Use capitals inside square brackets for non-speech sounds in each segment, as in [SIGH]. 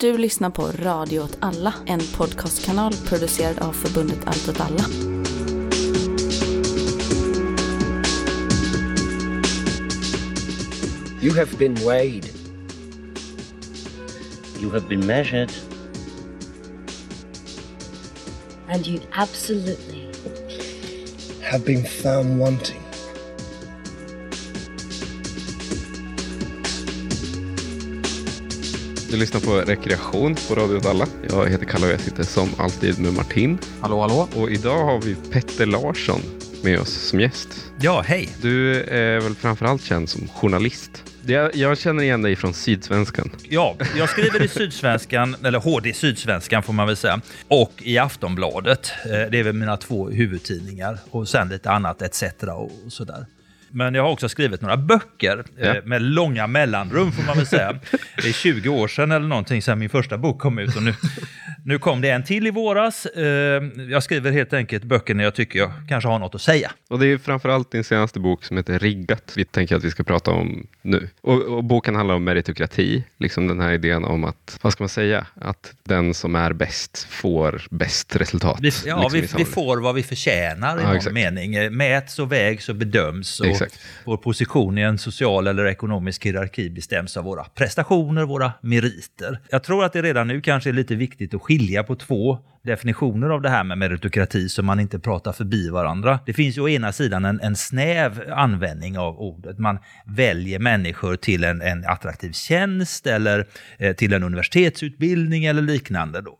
Du lyssnar på Radio åt alla, en podcastkanal producerad av förbundet Allt åt alla. You have been weighed. You have been measured. And you absolutely have been found wanting. Du lyssnar på Rekreation på Radio åt alla. Jag heter Kalle och jag sitter som alltid med Martin. Hallå, hallå. Och idag har vi Petter Larsson med oss som gäst. Ja, hej. Du är väl framförallt känd som journalist. Jag, jag känner igen dig från Sydsvenskan. Ja, jag skriver i Sydsvenskan, eller HD Sydsvenskan får man väl säga, och i Aftonbladet. Eh, Det är väl mina två huvudtidningar och sen lite annat etc. och sådär. Men jag har också skrivit några böcker Ja. eh, med långa mellanrum får man väl säga. Det är 20 år sedan eller någonting sedan min första bok kom ut och nu, nu kom det en till i våras. Eh, Jag skriver helt enkelt böcker när jag tycker jag kanske har något att säga. Och det är framförallt din senaste bok som heter Riggat. Vi tänker att vi ska prata om nu. Och, och boken handlar om meritokrati. Liksom den här idén om att, vad ska man säga, att den som är bäst får bäst resultat. Vi, ja, liksom vi, vi får vad vi förtjänar i Ja, någon exakt. mening. Eh, Mäts och vägs och bedöms. Och Exakt. vår position i en social eller ekonomisk hierarki bestäms av våra prestationer, våra meriter. Jag tror att det redan nu kanske är lite viktigt att skilja på två definitioner av det här med meritokrati så man inte pratar förbi varandra. Det finns ju å ena sidan en, en snäv användning av ordet. Man väljer människor till en, en attraktiv tjänst eller eh, till en universitetsutbildning eller liknande. Då.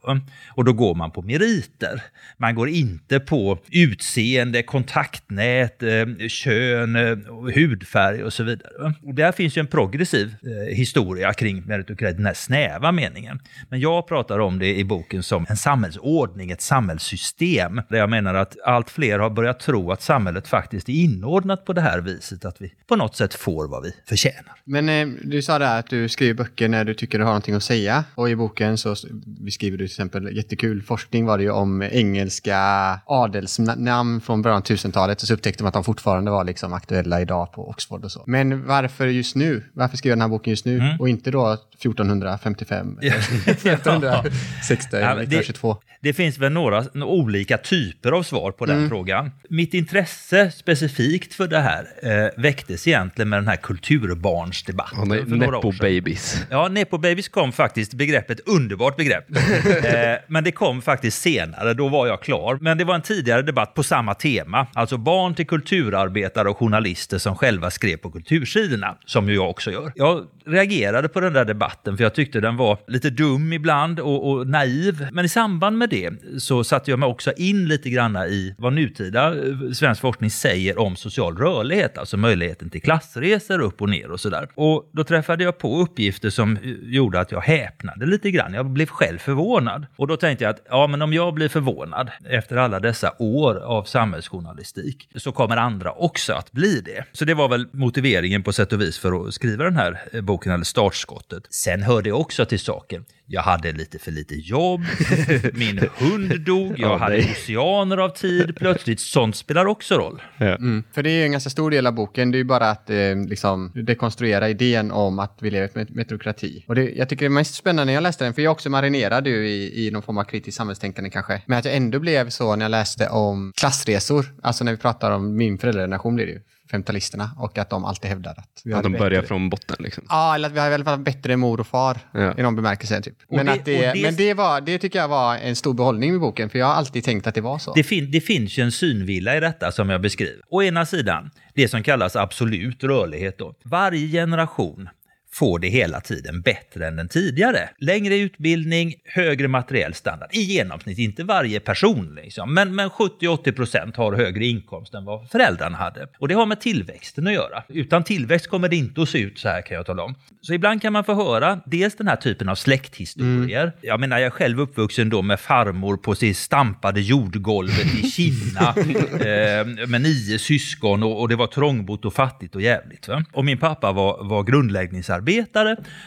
Och då går man på meriter. Man går inte på utseende, kontaktnät, eh, kön, eh, hudfärg och så vidare. Och där finns ju en progressiv eh, historia kring meritokrati, den här snäva meningen. Men jag pratar om det i boken som en samhällsordning, ett samhällssystem. Där jag menar att allt fler har börjat tro att samhället faktiskt är inordnat på det här viset, att vi på något sätt får vad vi förtjänar. Men eh, du sa där att du skriver böcker när du tycker du har någonting att säga. Och i boken så beskriver du till exempel, jättekul forskning var det ju om engelska adelsnamn från början av 1000-talet. Och så upptäckte man att de fortfarande var liksom aktuella idag på Oxford och så. Men varför just nu? Varför skriver jag den här boken just nu? Och inte då 1455? eller 1560 Ja, [LAUGHS] det- 1922? Det finns väl några några olika typer av svar på den frågan. Mitt intresse specifikt för det här eh, väcktes egentligen med den här kulturbarnsdebatten. Ja, nej, för några år Nepo sedan. babies. Ja, Nepo Babies kom faktiskt, begreppet underbart begrepp. [LAUGHS] eh, men det kom faktiskt senare, då var jag klar. Men det var en tidigare debatt på samma tema. Alltså barn till kulturarbetare och journalister som själva skrev på kultursidorna, som ju jag också gör. Jag reagerade på den där debatten för jag tyckte den var lite dum ibland och, och naiv. Men i samband med det så satte jag mig också in lite grann i vad nutida eh, svensk forskning säger om social rörlighet, alltså möjligheten till klassresor upp och ner och sådär. Och då träffade jag på uppgifter som eh, gjorde att jag häpnade lite grann. Jag blev själv förvånad. Och då tänkte jag att ja, men om jag blir förvånad efter alla dessa år av samhällsjournalistik så kommer andra också att bli det. Så det var väl motiveringen på sätt och vis för att skriva den här eh, boken, eller startskottet. Sen hörde jag också till saken. Jag hade lite för lite jobb, [LAUGHS] min hund dog, jag Ja, hade oceaner av tid. Plötsligt, sånt spelar också roll. Mm. För det är ju en ganska stor del av boken. Det är ju bara att eh, liksom, dekonstruera idén om att vi lever med metrokrati. Och det, jag tycker det är mest spännande när jag läste den, för jag också marinerad ju i, i någon form av kritiskt samhällstänkande kanske. Men att jag ändå blev så när jag läste om klassresor, alltså när vi pratar om min föräldrageneration blir det ju, 50-talisterna, och att de alltid hävdar att vi Att de börjar bättre- från botten. Liksom. Ja, eller att vi har i alla fall bättre mor och far Ja. i någon bemärkelse. Typ. Men, det- att det, det- men det, var, det tycker jag var en stor behållning med boken, för jag har alltid tänkt att det var så. Det, fin det finns ju en synvilla i detta som jag beskriver. Å ena sidan, det som kallas absolut rörlighet. Då. Varje generation får det hela tiden bättre än den tidigare. Längre utbildning, högre materiell standard. I genomsnitt, inte varje person, liksom. men, men 70-80 procent har högre inkomst än vad föräldrarna hade. Och det har med tillväxten att göra. Utan tillväxt kommer det inte att se ut så här kan jag tala om. Så ibland kan man få höra dels den här typen av släkthistorier. Jag menar, jag är själv uppvuxen då med farmor på sitt stampade jordgolvet i Kina [LAUGHS] eh, med nio syskon och, och det var trångbott och fattigt och jävligt. Va? Och min pappa var, var grundläggningsarbetare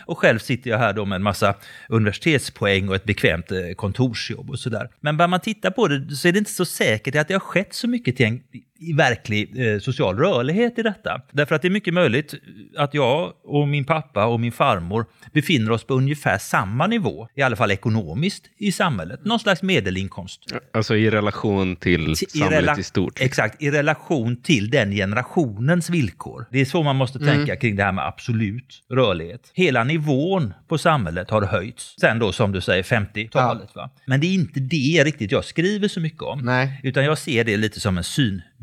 och själv sitter jag här då med en massa universitetspoäng och ett bekvämt eh, kontorsjobb och sådär. Men börjar man titta på det så är det inte så säkert att det har skett så mycket till en verklig eh, social rörlighet i detta. Därför att det är mycket möjligt att jag och min pappa och min farmor befinner oss på ungefär samma nivå, i alla fall ekonomiskt, i samhället. Någon slags medelinkomst. Alltså i relation till I samhället rela- i stort. Exakt, i relation till den generationens villkor. Det är så man måste tänka kring det här med absolut rörlighet. Hela nivån på samhället har höjts sen då som du säger 50-talet. Va? Men det är inte det riktigt jag skriver så mycket om. Nej. Utan jag ser det lite som en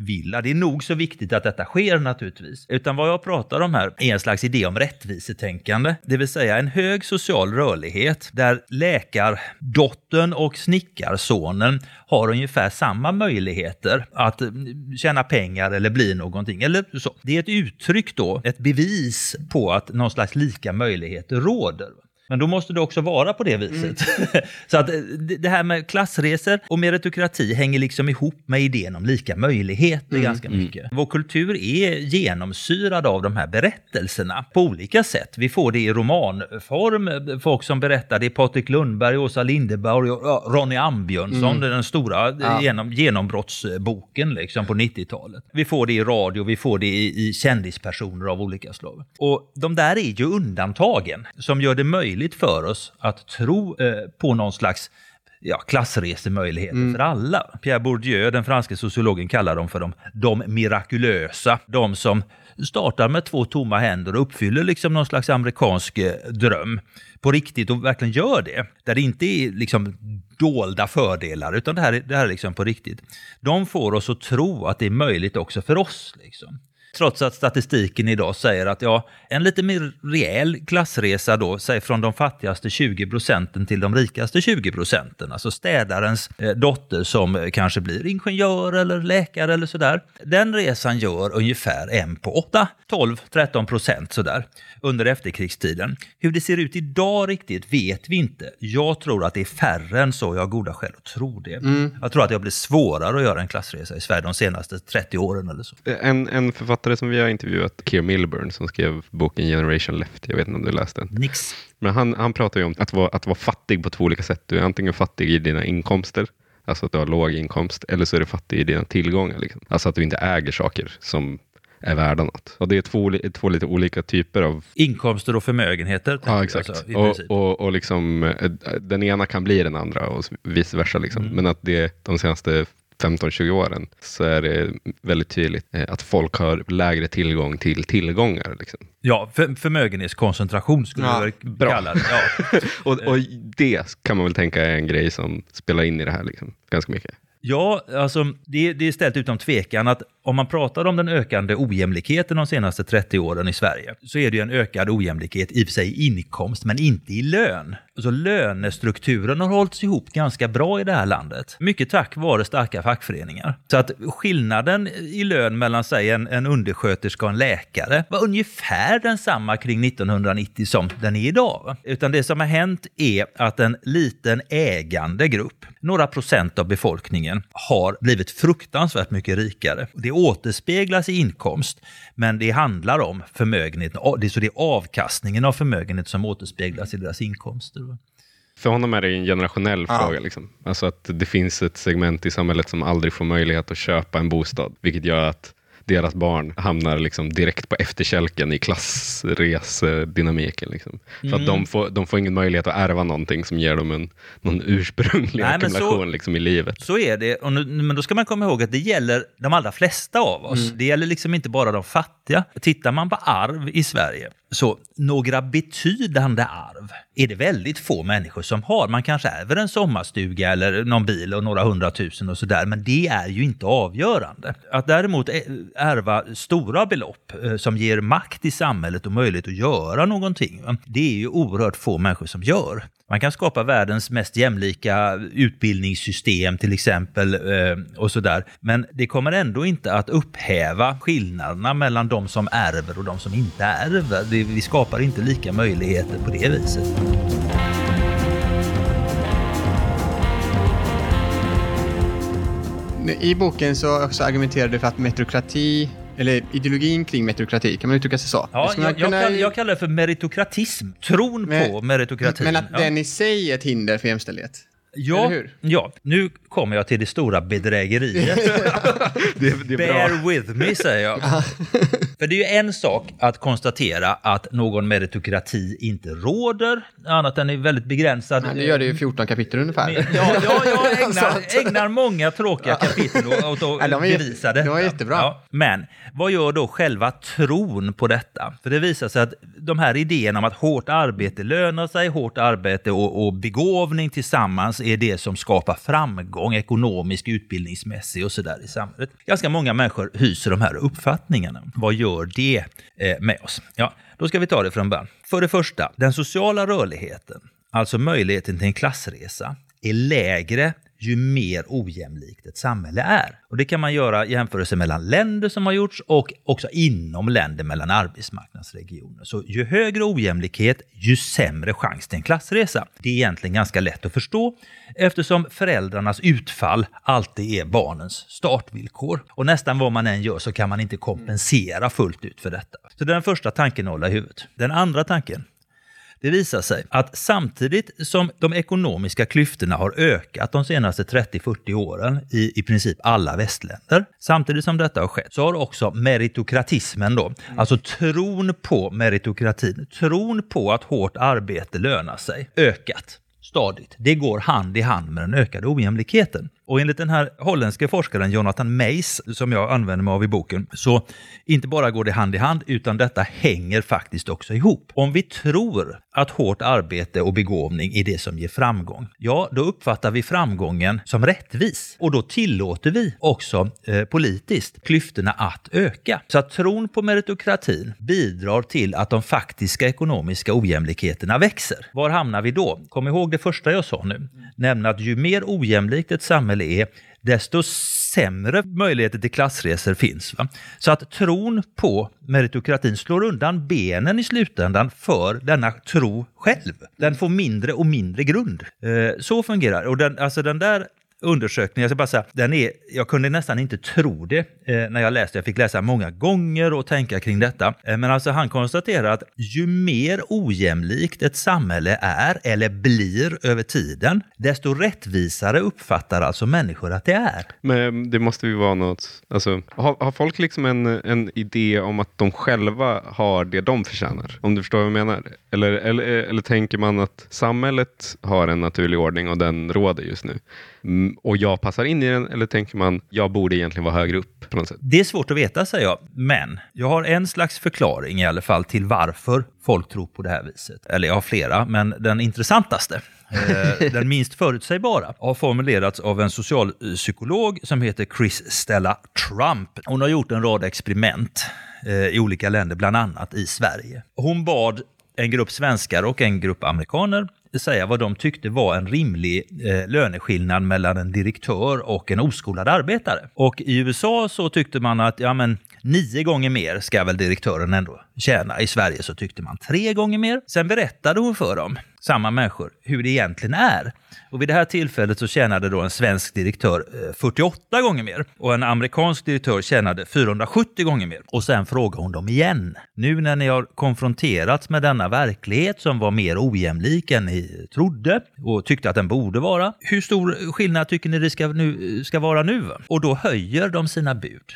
villa. Det är nog så viktigt att detta sker naturligtvis. Utan vad jag pratar om här är en slags idé om rättvisetänkande. Det vill säga en hög social rörlighet där läkardottern och snickarsonen har ungefär samma möjligheter att eh, tjäna pengar eller bli någonting. Eller så. Det är ett uttryck då, ett bevis på att någon slags lika möjligheter råder. Men då måste det också vara på det viset. [LAUGHS] så att eh, det här med klassresor och meritokrati hänger liksom ihop med idén om lika möjligheter ganska mycket. Vår kultur är genomsyrad av de här berättelserna på olika sätt. Vi får det i romanform, folk som berättar, det är Patrik Lundberg, Åsa Linderborg och ja, Ronny Ambjörnsson, den stora eh, genom, genombrottsboken liksom på 90-talet. Vi får det i radio, vi får det i, i kändispersoner av olika slag. Och de där är ju undantagen som gör det möjligt för oss att tro eh, på någon slags ja, klassresemöjligheter för alla. Pierre Bourdieu, den franske sociologen, kallar dem för de, de mirakulösa. De som startar med två tomma händer och uppfyller liksom någon slags amerikansk eh, dröm på riktigt och verkligen gör det. Där det inte är liksom dolda fördelar, utan det här, är- det här är liksom på riktigt. De får oss att tro att det är möjligt också för oss. Liksom. Trots att statistiken idag säger att ja, en lite mer rejäl klassresa då, säg från de fattigaste 20 procenten till de rikaste 20 procenten, alltså städarens eh, dotter som eh, kanske blir ingenjör eller läkare eller sådär. Den resan gör ungefär en på 8, 12, 13 procent sådär under efterkrigstiden. Hur det ser ut idag riktigt vet vi inte. Jag tror att det är färre än så, jag har goda skäl att tro det. Jag tror att det har blivit svårare att göra en klassresa i Sverige de senaste 30 åren eller så. En, en författare som vi har intervjuat, Keir Milburn, som skrev boken Generation Left. Jag vet inte om du läste den. Nix. Men han, han pratar ju om att vara, att vara fattig på två olika sätt. Du är antingen fattig i dina inkomster, alltså att du har låg inkomst, eller så är du fattig i dina tillgångar. Liksom. Alltså att du inte äger saker som är värda något. Och det är två, två lite olika typer av Inkomster och förmögenheter. Ja, exakt. alltså, och, och, och liksom, eh, den ena kan bli den andra och vice versa. Liksom. Mm. Men att det de senaste 15-20 åren så är det väldigt tydligt eh, att folk har lägre tillgång till tillgångar. Liksom. Ja, för, förmögenhetskoncentration skulle Ja, jag bra. kalla det. Ja. [LAUGHS] Och, och det kan man väl tänka är en grej som spelar in i det här liksom, ganska mycket. Ja, alltså det, det är ställt utom tvekan att om man pratar om den ökande ojämlikheten de senaste 30 åren i Sverige så är det ju en ökad ojämlikhet i och för sig i inkomst, men inte i lön. Alltså lönestrukturen har hållits ihop ganska bra i det här landet. Mycket tack vare starka fackföreningar. Så att skillnaden i lön mellan säg en, en undersköterska och en läkare var ungefär densamma kring 1990 som den är idag. Utan det som har hänt är att en liten ägande grupp, några procent av befolkningen, har blivit fruktansvärt mycket rikare. Det återspeglas i inkomst, men det handlar om förmögenhet. Det är så det är avkastningen av förmögenhet som återspeglas i deras inkomster. För honom är det en generationell Ja. fråga. Liksom. Alltså att det finns ett segment i samhället som aldrig får möjlighet att köpa en bostad, vilket gör att deras barn hamnar liksom direkt på efterkälken i klassresedynamiken. Liksom. För Mm. att de får, de får ingen möjlighet att ärva någonting som ger dem en, någon ursprunglig Nej, så- ackumulation liksom, i livet. Så är det, och nu, men då ska man komma ihåg att det gäller de allra flesta av oss. Det gäller liksom inte bara de fattiga. Tittar man på arv i Sverige, så några betydande arv är det väldigt få människor som har. Man kanske ärver en sommarstuga eller någon bil och några hundratusen och sådär, men det är ju inte avgörande. Att däremot ärva stora belopp eh, som ger makt i samhället och möjlighet att göra någonting, det är ju oerhört få människor som gör. Man kan skapa världens mest jämlika utbildningssystem till exempel eh, och sådär. Men det kommer ändå inte att upphäva skillnaderna mellan de som ärver och de som inte ärver. Vi skapar inte lika möjligheter på det viset. I boken så också argumenterar du för att metrokrati, eller ideologin kring metrokrati, kan man uttrycka sig så? Ja, jag, jag, kunna- kallar, jag kallar det för meritokratism. Tron Men- på meritokratin. Men att ja. den i sig är ett hinder för jämställdhet? Ja, ja, nu kommer jag till det stora bedrägeriet. [LAUGHS] Det, det är bra. Bear with me, säger jag. För det är ju en sak att konstatera att någon meritokrati inte råder, annat än i väldigt begränsad... Ja, det gör det ju 14 kapitel ungefär. Ja, ja, jag [LAUGHS] ägnar, ägnar många tråkiga kapitel åt att Ja, de bevisa de detta. var jättebra. men vad gör då själva tron på detta? För det visar sig att de här idéerna om att hårt arbete lönar sig, hårt arbete och, och begåvning tillsammans är det som skapar framgång, ekonomisk, utbildningsmässig och sådär i samhället. Ganska många människor hyser de här uppfattningarna. Vad gör det eh, med oss? Ja, då ska vi ta det från början. För det första, den sociala rörligheten, alltså möjligheten till en klassresa, är lägre ju mer ojämlikt ett samhälle är. Och Det kan man göra jämförelser mellan länder som har gjorts och också inom länder mellan arbetsmarknadsregioner. Så ju högre ojämlikhet, ju sämre chans till en klassresa. Det är egentligen ganska lätt att förstå eftersom föräldrarnas utfall alltid är barnens startvillkor. Och nästan vad man än gör så kan man inte kompensera fullt ut för detta. Så det är den första tanken att hålla i huvudet. Den andra tanken det visar sig att samtidigt som de ekonomiska klyftorna har ökat de senaste 30-40 åren i i princip alla västländer, samtidigt som detta har skett, så har också meritokratismen då, alltså tron på meritokratin, tron på att hårt arbete lönar sig, ökat stadigt. Det går hand i hand med den ökade ojämlikheten. Och enligt den här holländske forskaren Jonathan Mays, som jag använder mig av i boken, så inte bara går det hand i hand, utan detta hänger faktiskt också ihop. Om vi tror att hårt arbete och begåvning är det som ger framgång, ja, då uppfattar vi framgången som rättvis. Och då tillåter vi också eh, politiskt klyftorna att öka. Så att tron på meritokratin bidrar till att de faktiska ekonomiska ojämlikheterna växer. Var hamnar vi då? Kom ihåg det första jag sa nu, nämligen att ju mer ojämlikt ett samhälle är, desto sämre möjligheter till klassresor finns. Va? Så att tron på meritokratin slår undan benen i slutändan för denna tro själv. Den får mindre och mindre grund. Eh, så fungerar Och den, alltså den där undersökningen, jag ska bara säga, den är, jag kunde nästan inte tro det eh, när jag läste. Jag fick läsa många gånger och tänka kring detta. Eh, men alltså han konstaterar att ju mer ojämlikt ett samhälle är eller blir över tiden, desto rättvisare uppfattar alltså människor att det är. Men eh, det måste ju vara något, alltså, har, har folk liksom en, en idé om att de själva har det de förtjänar? Om du förstår vad jag menar? Eller, eller, eller tänker man att samhället har en naturlig ordning och den råder just nu? Mm, och jag passar in i den, eller tänker man jag borde egentligen vara högre upp på något sätt? Det är svårt att veta, säger jag. Men jag har en slags förklaring i alla fall till varför folk tror på det här viset. Eller jag har flera, men den intressantaste, eh, [LAUGHS] den minst förutsägbara, har formulerats av en socialpsykolog som heter Chris Stella Trump. Hon har gjort en rad experiment eh, i olika länder, bland annat i Sverige. Hon bad en grupp svenskar och en grupp amerikaner säga vad de tyckte var en rimlig eh, löneskillnad mellan en direktör och en oskolad arbetare. Och i USA så tyckte man att ja, men, nio gånger mer ska väl direktören ändå tjäna. I Sverige så tyckte man tre gånger mer. Sen berättade hon för dem, samma människor, hur det egentligen är. Och vid det här tillfället så tjänade då en svensk direktör eh, 48 gånger mer och en amerikansk direktör tjänade 470 gånger mer. Och sen frågade hon dem igen. Nu när ni har konfronterats med denna verklighet som var mer ojämlik än ni trodde och tyckte att den borde vara. Hur stor skillnad tycker ni det ska, nu, eh, ska vara nu? Och då höjer de sina bud.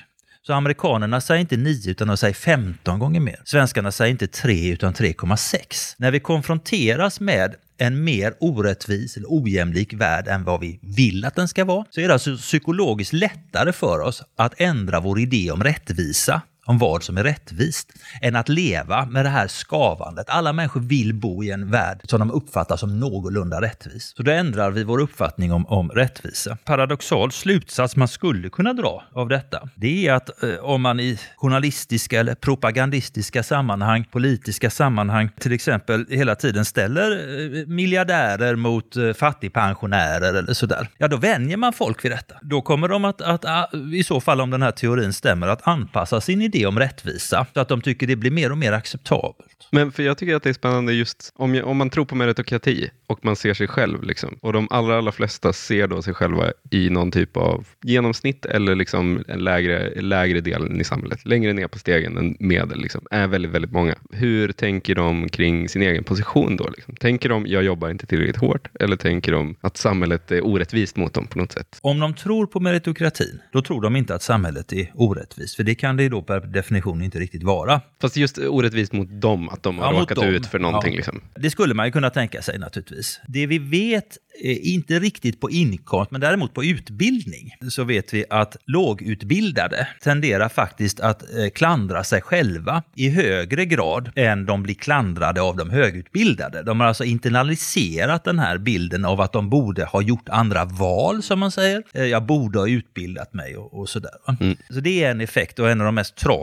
Så amerikanerna säger inte 9 utan de säger 15 gånger mer. Svenskarna säger inte 3 utan 3,6. När vi konfronteras med en mer orättvis eller ojämlik värld än vad vi vill att den ska vara, så är det alltså psykologiskt lättare för oss att ändra vår idé om rättvisa om vad som är rättvist, än att leva med det här skavandet. Alla människor vill bo i en värld som de uppfattar som någorlunda rättvis. Så då ändrar vi vår uppfattning om, om rättvisa. Paradoxal slutsats man skulle kunna dra av detta, det är att eh, om man i journalistiska eller propagandistiska sammanhang, politiska sammanhang, till exempel hela tiden ställer eh, miljardärer mot eh, fattigpensionärer eller sådär, ja då vänjer man folk vid detta. Då kommer de att, att, att i så fall om den här teorin stämmer, att anpassa sin idé idé om rättvisa så att de tycker det blir mer och mer acceptabelt. Men för jag tycker att det är spännande just om, jag, om man tror på meritokrati och man ser sig själv liksom, och de allra, allra flesta ser då sig själva i någon typ av genomsnitt eller liksom en lägre, lägre delen i samhället, längre ner på stegen än medel, liksom, är väldigt, väldigt många. Hur tänker de kring sin egen position då? Liksom? Tänker de, jag jobbar inte tillräckligt hårt, eller tänker de att samhället är orättvist mot dem på något sätt? Om de tror på meritokratin, då tror de inte att samhället är orättvist, för det kan det ju då per definition inte riktigt vara. Fast just orättvist mot dem, att de har Ja, råkat ut för någonting. Ja. Liksom. Det skulle man ju kunna tänka sig naturligtvis. Det vi vet, eh, inte riktigt på inkomst, men däremot på utbildning, så vet vi att lågutbildade tenderar faktiskt att eh, klandra sig själva i högre grad än de blir klandrade av de högutbildade. De har alltså internaliserat den här bilden av att de borde ha gjort andra val, som man säger. Eh, Jag borde ha utbildat mig och, och sådär. va. Så det är en effekt och en av de mest tragiska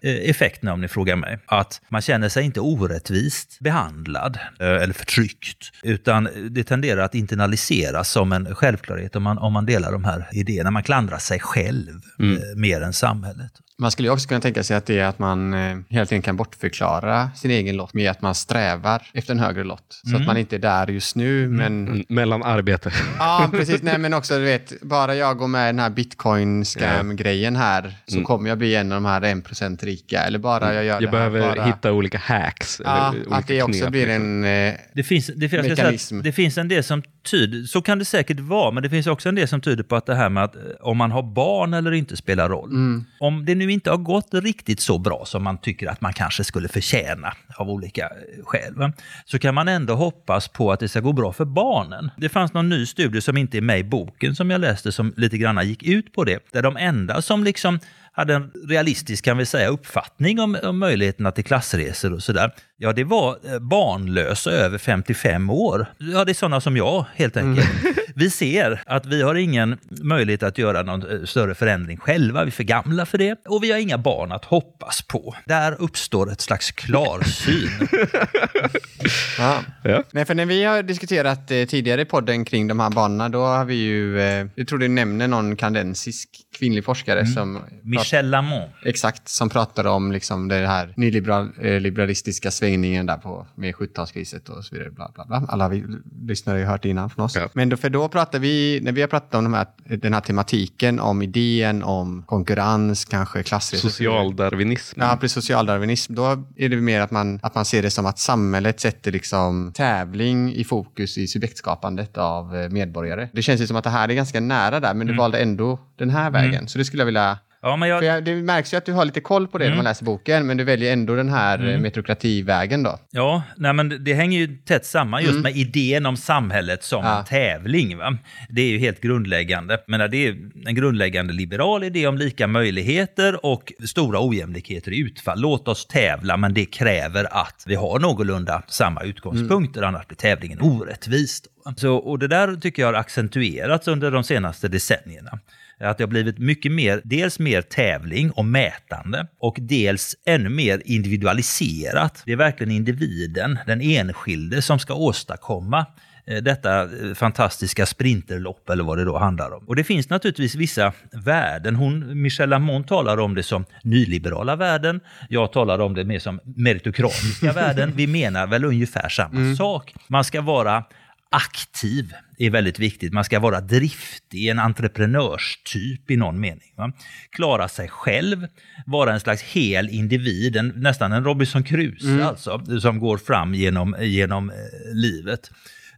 eh, effekterna om ni frågar mig. Att man känner sig inte orättvist behandlad eh, eller förtryckt, utan det tenderar att internaliseras som en självklarhet om man, om man delar de här idéerna. Man klandrar sig själv eh, mer än samhället. Man skulle ju också kunna tänka sig att det är att man eh, hela tiden kan bortförklara sin egen lott med att man strävar efter en högre lott. Så att man inte är där just nu, men... Mm, Mellan arbete. Ja, precis. Nej, men också, du vet, bara jag går med i den här bitcoin-scam-grejen här så kommer jag bli en av de här 1% rika. Eller bara jag gör Jag det här behöver bara... hitta olika hacks. Ja, olika att det också knep, blir liksom. en... Eh, Det finns, det, finns, Mekanism. att det finns en del som tyder, så kan det säkert vara, men det finns också en del som tyder på att det här med att eh, om man har barn eller inte spelar roll. Om det nu inte har gått riktigt så bra som man tycker att man kanske skulle förtjäna av olika skäl, va? så kan man ändå hoppas på att det ska gå bra för barnen. Det fanns någon ny studie som inte är med i boken som jag läste som lite grann gick ut på det, där de enda som liksom hade en realistisk, kan vi säga, uppfattning om, om möjligheterna till klassresor och sådär. Ja, det var eh, barnlösa över 55 år. Ja, det är sådana som jag, helt enkelt. Mm. [LAUGHS] Vi ser att vi har ingen möjlighet att göra någon eh, större förändring själva. Vi är för gamla för det och vi har inga barn att hoppas på. Där uppstår ett slags klarsyn. [LAUGHS] ja. Ja. Nej, för när vi har diskuterat eh, tidigare i podden kring de här banorna, då har vi ju... Eh, jag tror du nämner någon kanadensisk kvinnlig forskare som... Michel Lamont. Exakt, som pratar om liksom det här nyliberalistiska svängningen där på, med 70-talskriset och så vidare. Bla, bla, bla. Alla vi lyssnare har ju hört det innan från oss. Ja. Men då, för då pratar vi, när vi har pratat om de här, den här tematiken, om idén om konkurrens, kanske klassresor. Socialdarwinism. Ja, precis. Socialdarwinism. Då är det mer att man, att man ser det som att samhället sätter liksom tävling i fokus i subjektskapandet av eh, medborgare. Det känns ju som att det här är ganska nära där, men du valde ändå den här vägen. Så det skulle jag vilja... Ja, men jag, För jag, det märks ju att du har lite koll på det när man läser boken, men du väljer ändå den här mm. metrokrativägen då. Ja, nej men det- hänger ju tätt samman just med idén om samhället som Ja. en tävling. Va? Det är ju helt grundläggande. Men det är en grundläggande liberal idé om lika möjligheter och stora ojämlikheter i utfall. Låt oss tävla, men det kräver att vi har någorlunda samma utgångspunkter, annars blir tävlingen orättvis. Så, och det där tycker jag har accentuerats under de senaste decennierna. Att det har blivit mycket mer, dels mer tävling och mätande och dels ännu mer individualiserat. Det är verkligen individen, den enskilde, som ska åstadkomma eh, detta eh, fantastiska sprinterlopp eller vad det då handlar om. Och det finns naturligtvis vissa värden. Hon, Michelle Lamont talar om det som nyliberala värden. Jag talar om det mer som meritokratiska [LAUGHS] värden. Vi menar väl ungefär samma sak. Man ska vara aktiv är väldigt viktigt. Man ska vara driftig, en entreprenörstyp i någon mening. Va? Klara sig själv, vara en slags hel individ, en, nästan en Robinson Crusoe alltså, som går fram genom, genom eh, livet.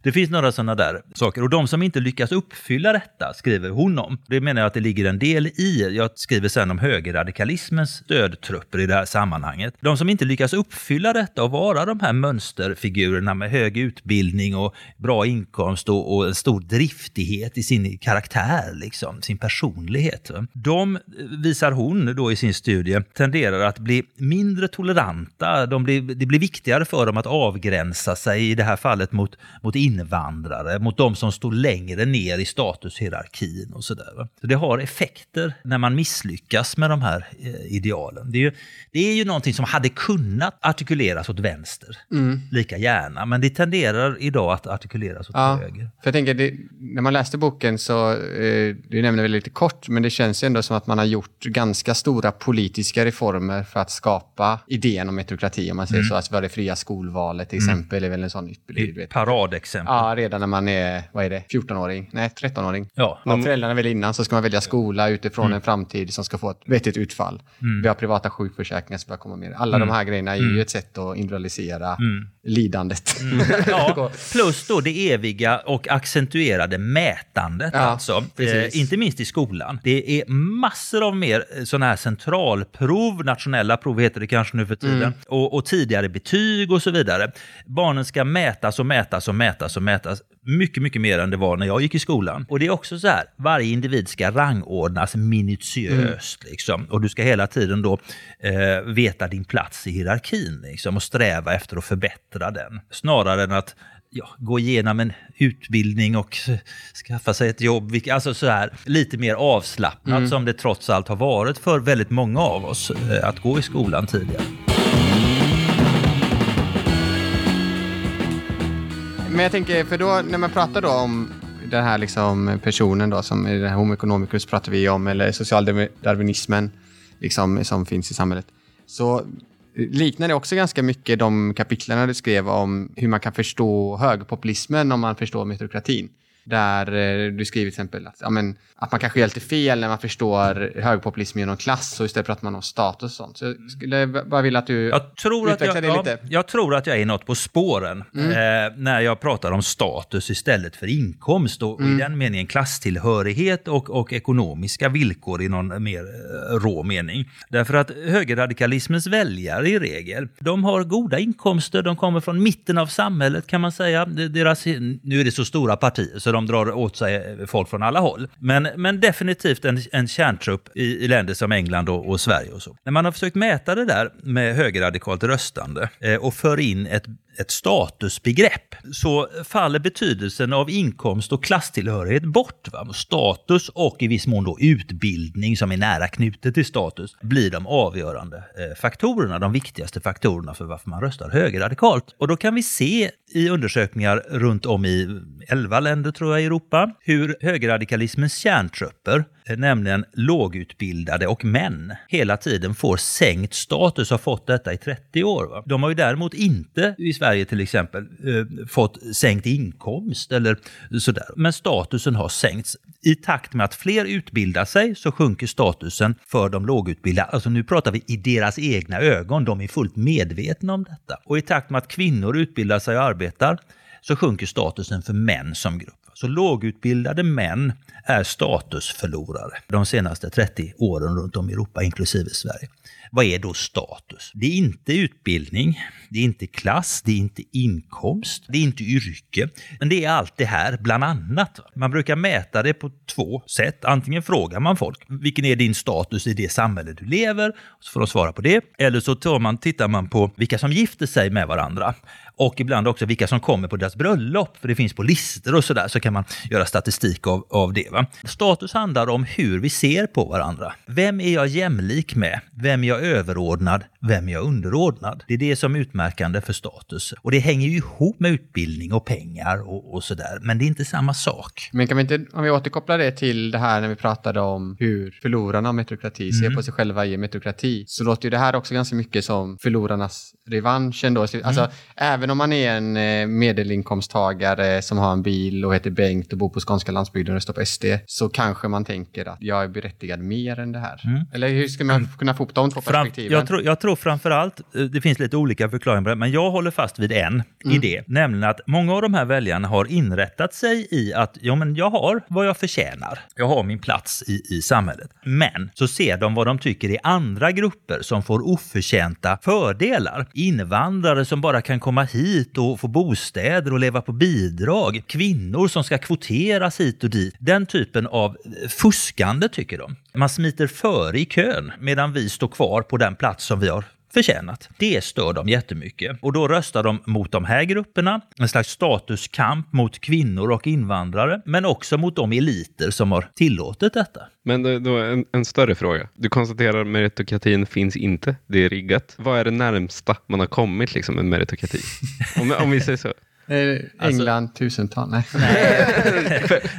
Det finns några sådana där saker. Och de som inte lyckas uppfylla detta skriver hon om. Det menar jag att det ligger en del i. Jag skriver sen om högerradikalismens stödtrupper i det här sammanhanget. De som inte lyckas uppfylla detta och vara de här mönsterfigurerna med hög utbildning och bra inkomst och, och en stor driftighet i sin karaktär, liksom, sin personlighet. De, eh, visar hon då i sin studie, tenderar att bli mindre toleranta. De blir, det blir viktigare för dem att avgränsa sig, i det här fallet mot, mot invandrare, mot de som står längre ner i statushierarkin och sådär. Så det har effekter när man misslyckas med de här eh, idealen. Det är, ju, det är ju någonting som hade kunnat artikuleras åt vänster lika gärna, men det tenderar idag att artikuleras åt Ja, höger. för jag tänker, det, när man läste boken så, eh, du nämnde väl lite kort, men det känns ju ändå som att man har gjort ganska stora politiska reformer för att skapa idén om meritokrati, om man säger så. Alltså det fria skolvalet till exempel, är väl en sån vet. paradexempel. Ja, redan när man är, vad är det, 14-åring? Nej, 13-åring. Ja. Om föräldrarna väljer innan så ska man välja skola utifrån en framtid som ska få ett vettigt utfall. Vi har privata sjukförsäkringar som börjar komma mer. Alla de här grejerna är ju ett sätt att individualisera lidandet. [LAUGHS] Ja, plus då det eviga och accentuerade mätandet. Ja, alltså. Eh, inte minst i skolan. Det är massor av mer sådana här centralprov, nationella prov heter det kanske nu för tiden, Mm. och, och tidigare betyg och så vidare. Barnen ska mätas och mätas och mätas och mätas mycket, mycket mer än det var när jag gick i skolan. Och det är också så här, varje individ ska rangordnas minutiöst. Mm. Liksom. Och du ska hela tiden då eh, veta din plats i hierarkin liksom, och sträva efter att förbättra den. Snarare än att ja, gå igenom en utbildning och [LAUGHS] skaffa sig ett jobb. Alltså så här, lite mer avslappnat som det trots allt har varit för väldigt många av oss eh, att gå i skolan tidigare. Men jag tänker, för då när man pratar då om den här liksom personen då, som i den här Homo economicus pratar vi om, eller socialdarwinismen liksom, som finns i samhället, så liknar det också ganska mycket de kapitlen du skrev om hur man kan förstå högerpopulismen om man förstår meritokratin. Där eh, du skriver till exempel att, ja, men, att man kanske gör lite fel när man förstår högerpopulism genom klass och istället pratar man om status och sånt. Så jag skulle bara vilja att du Jag tror, att utvecklar jag, det ja, lite. Mm. jag tror att jag är något på spåren eh, när jag pratar om status istället för inkomst och, Mm. och i den meningen klasstillhörighet och, och ekonomiska villkor i någon mer eh, rå mening. Därför att högerradikalismens väljare i regel, de har goda inkomster, de kommer från mitten av samhället kan man säga. Deras, nu är det så stora partier så de drar åt sig folk från alla håll. Men, men definitivt en, en kärntrupp i, i länder som England och, och Sverige och så. När man har försökt mäta det där med högerradikalt röstande eh, och för in ett, ett statusbegrepp så faller betydelsen av inkomst och klasstillhörighet bort. Va? Status och i viss mån då utbildning som är nära knutet till status blir de avgörande eh, faktorerna, de viktigaste faktorerna för varför man röstar högerradikalt. Och då kan vi se i undersökningar runt om i 11 länder tror jag i Europa hur högerradikalismens kärntrupper, eh, nämligen lågutbildade och män, hela tiden får sänkt status, har fått detta i 30 år. Va? De har ju däremot inte i Sverige Sverige till exempel eh, fått sänkt inkomst eller sådär. Men statusen har sänkts. I takt med att fler utbildar sig så sjunker statusen för de lågutbildade. Alltså nu pratar vi i deras egna ögon, de är fullt medvetna om detta. Och i takt med att kvinnor utbildar sig och arbetar så sjunker statusen för män som grupp. Så lågutbildade män är statusförlorare de senaste 30 åren runt om i Europa, inklusive Sverige. Vad är då status? Det är inte utbildning, det är inte klass, det är inte inkomst, det är inte yrke. Men det är allt det här, bland annat. Man brukar mäta det på två sätt. Antingen frågar man folk, vilken är din status i det samhälle du lever? Så får de svara på det. Eller så tar man, tittar man på vilka som gifter sig med varandra. Och ibland också vilka som kommer på deras bröllop, för det finns på listor och sådär, så kan man göra statistik av, av det. Va? Status handlar om hur vi ser på varandra. Vem är jag jämlik med? Vem är jag överordnad? Vem är jag underordnad? Det är det som är utmärkande för status. Och det hänger ju ihop med utbildning och pengar och, och sådär, men det är inte samma sak. Men kan vi inte, om vi återkopplar det till det här när vi pratade om hur förlorarna av meritokrati ser på sig själva i meritokrati, så låter ju det här också ganska mycket som förlorarnas revansch ändå. Alltså, även om man är en eh, medelinkomsttagare som har en bil och heter Bengt och bor på skånska landsbygden och röstar på SD, så kanske man tänker att jag är berättigad mer än det här. Eller hur ska man kunna få upp de två perspektiven? jag, tror, jag tror framför allt, eh, det finns lite olika förklaringar på det, men jag håller fast vid en idé, nämligen att många av de här väljarna har inrättat sig i att ja, men jag har vad jag förtjänar. Jag har min plats i, i samhället. Men så ser de vad de tycker är andra grupper som får oförtjänta fördelar. Invandrare som bara kan komma hit och få bostäder och leva på bidrag. Kvinnor som ska kvoteras hit och dit. Den typen av eh, fuskande tycker de. Man smiter före i kön medan vi står kvar på den plats som vi har förtjänat. Det stör dem jättemycket. Och då röstar de mot de här grupperna, en slags statuskamp mot kvinnor och invandrare, men också mot de eliter som har tillåtit detta. Men då, då en, en större fråga. Du konstaterar att meritokratin finns inte. Det är riggat. Vad är det närmsta man har kommit liksom med meritokrati? om, om vi säger så. Eh, England, tusental? Nej. [LAUGHS]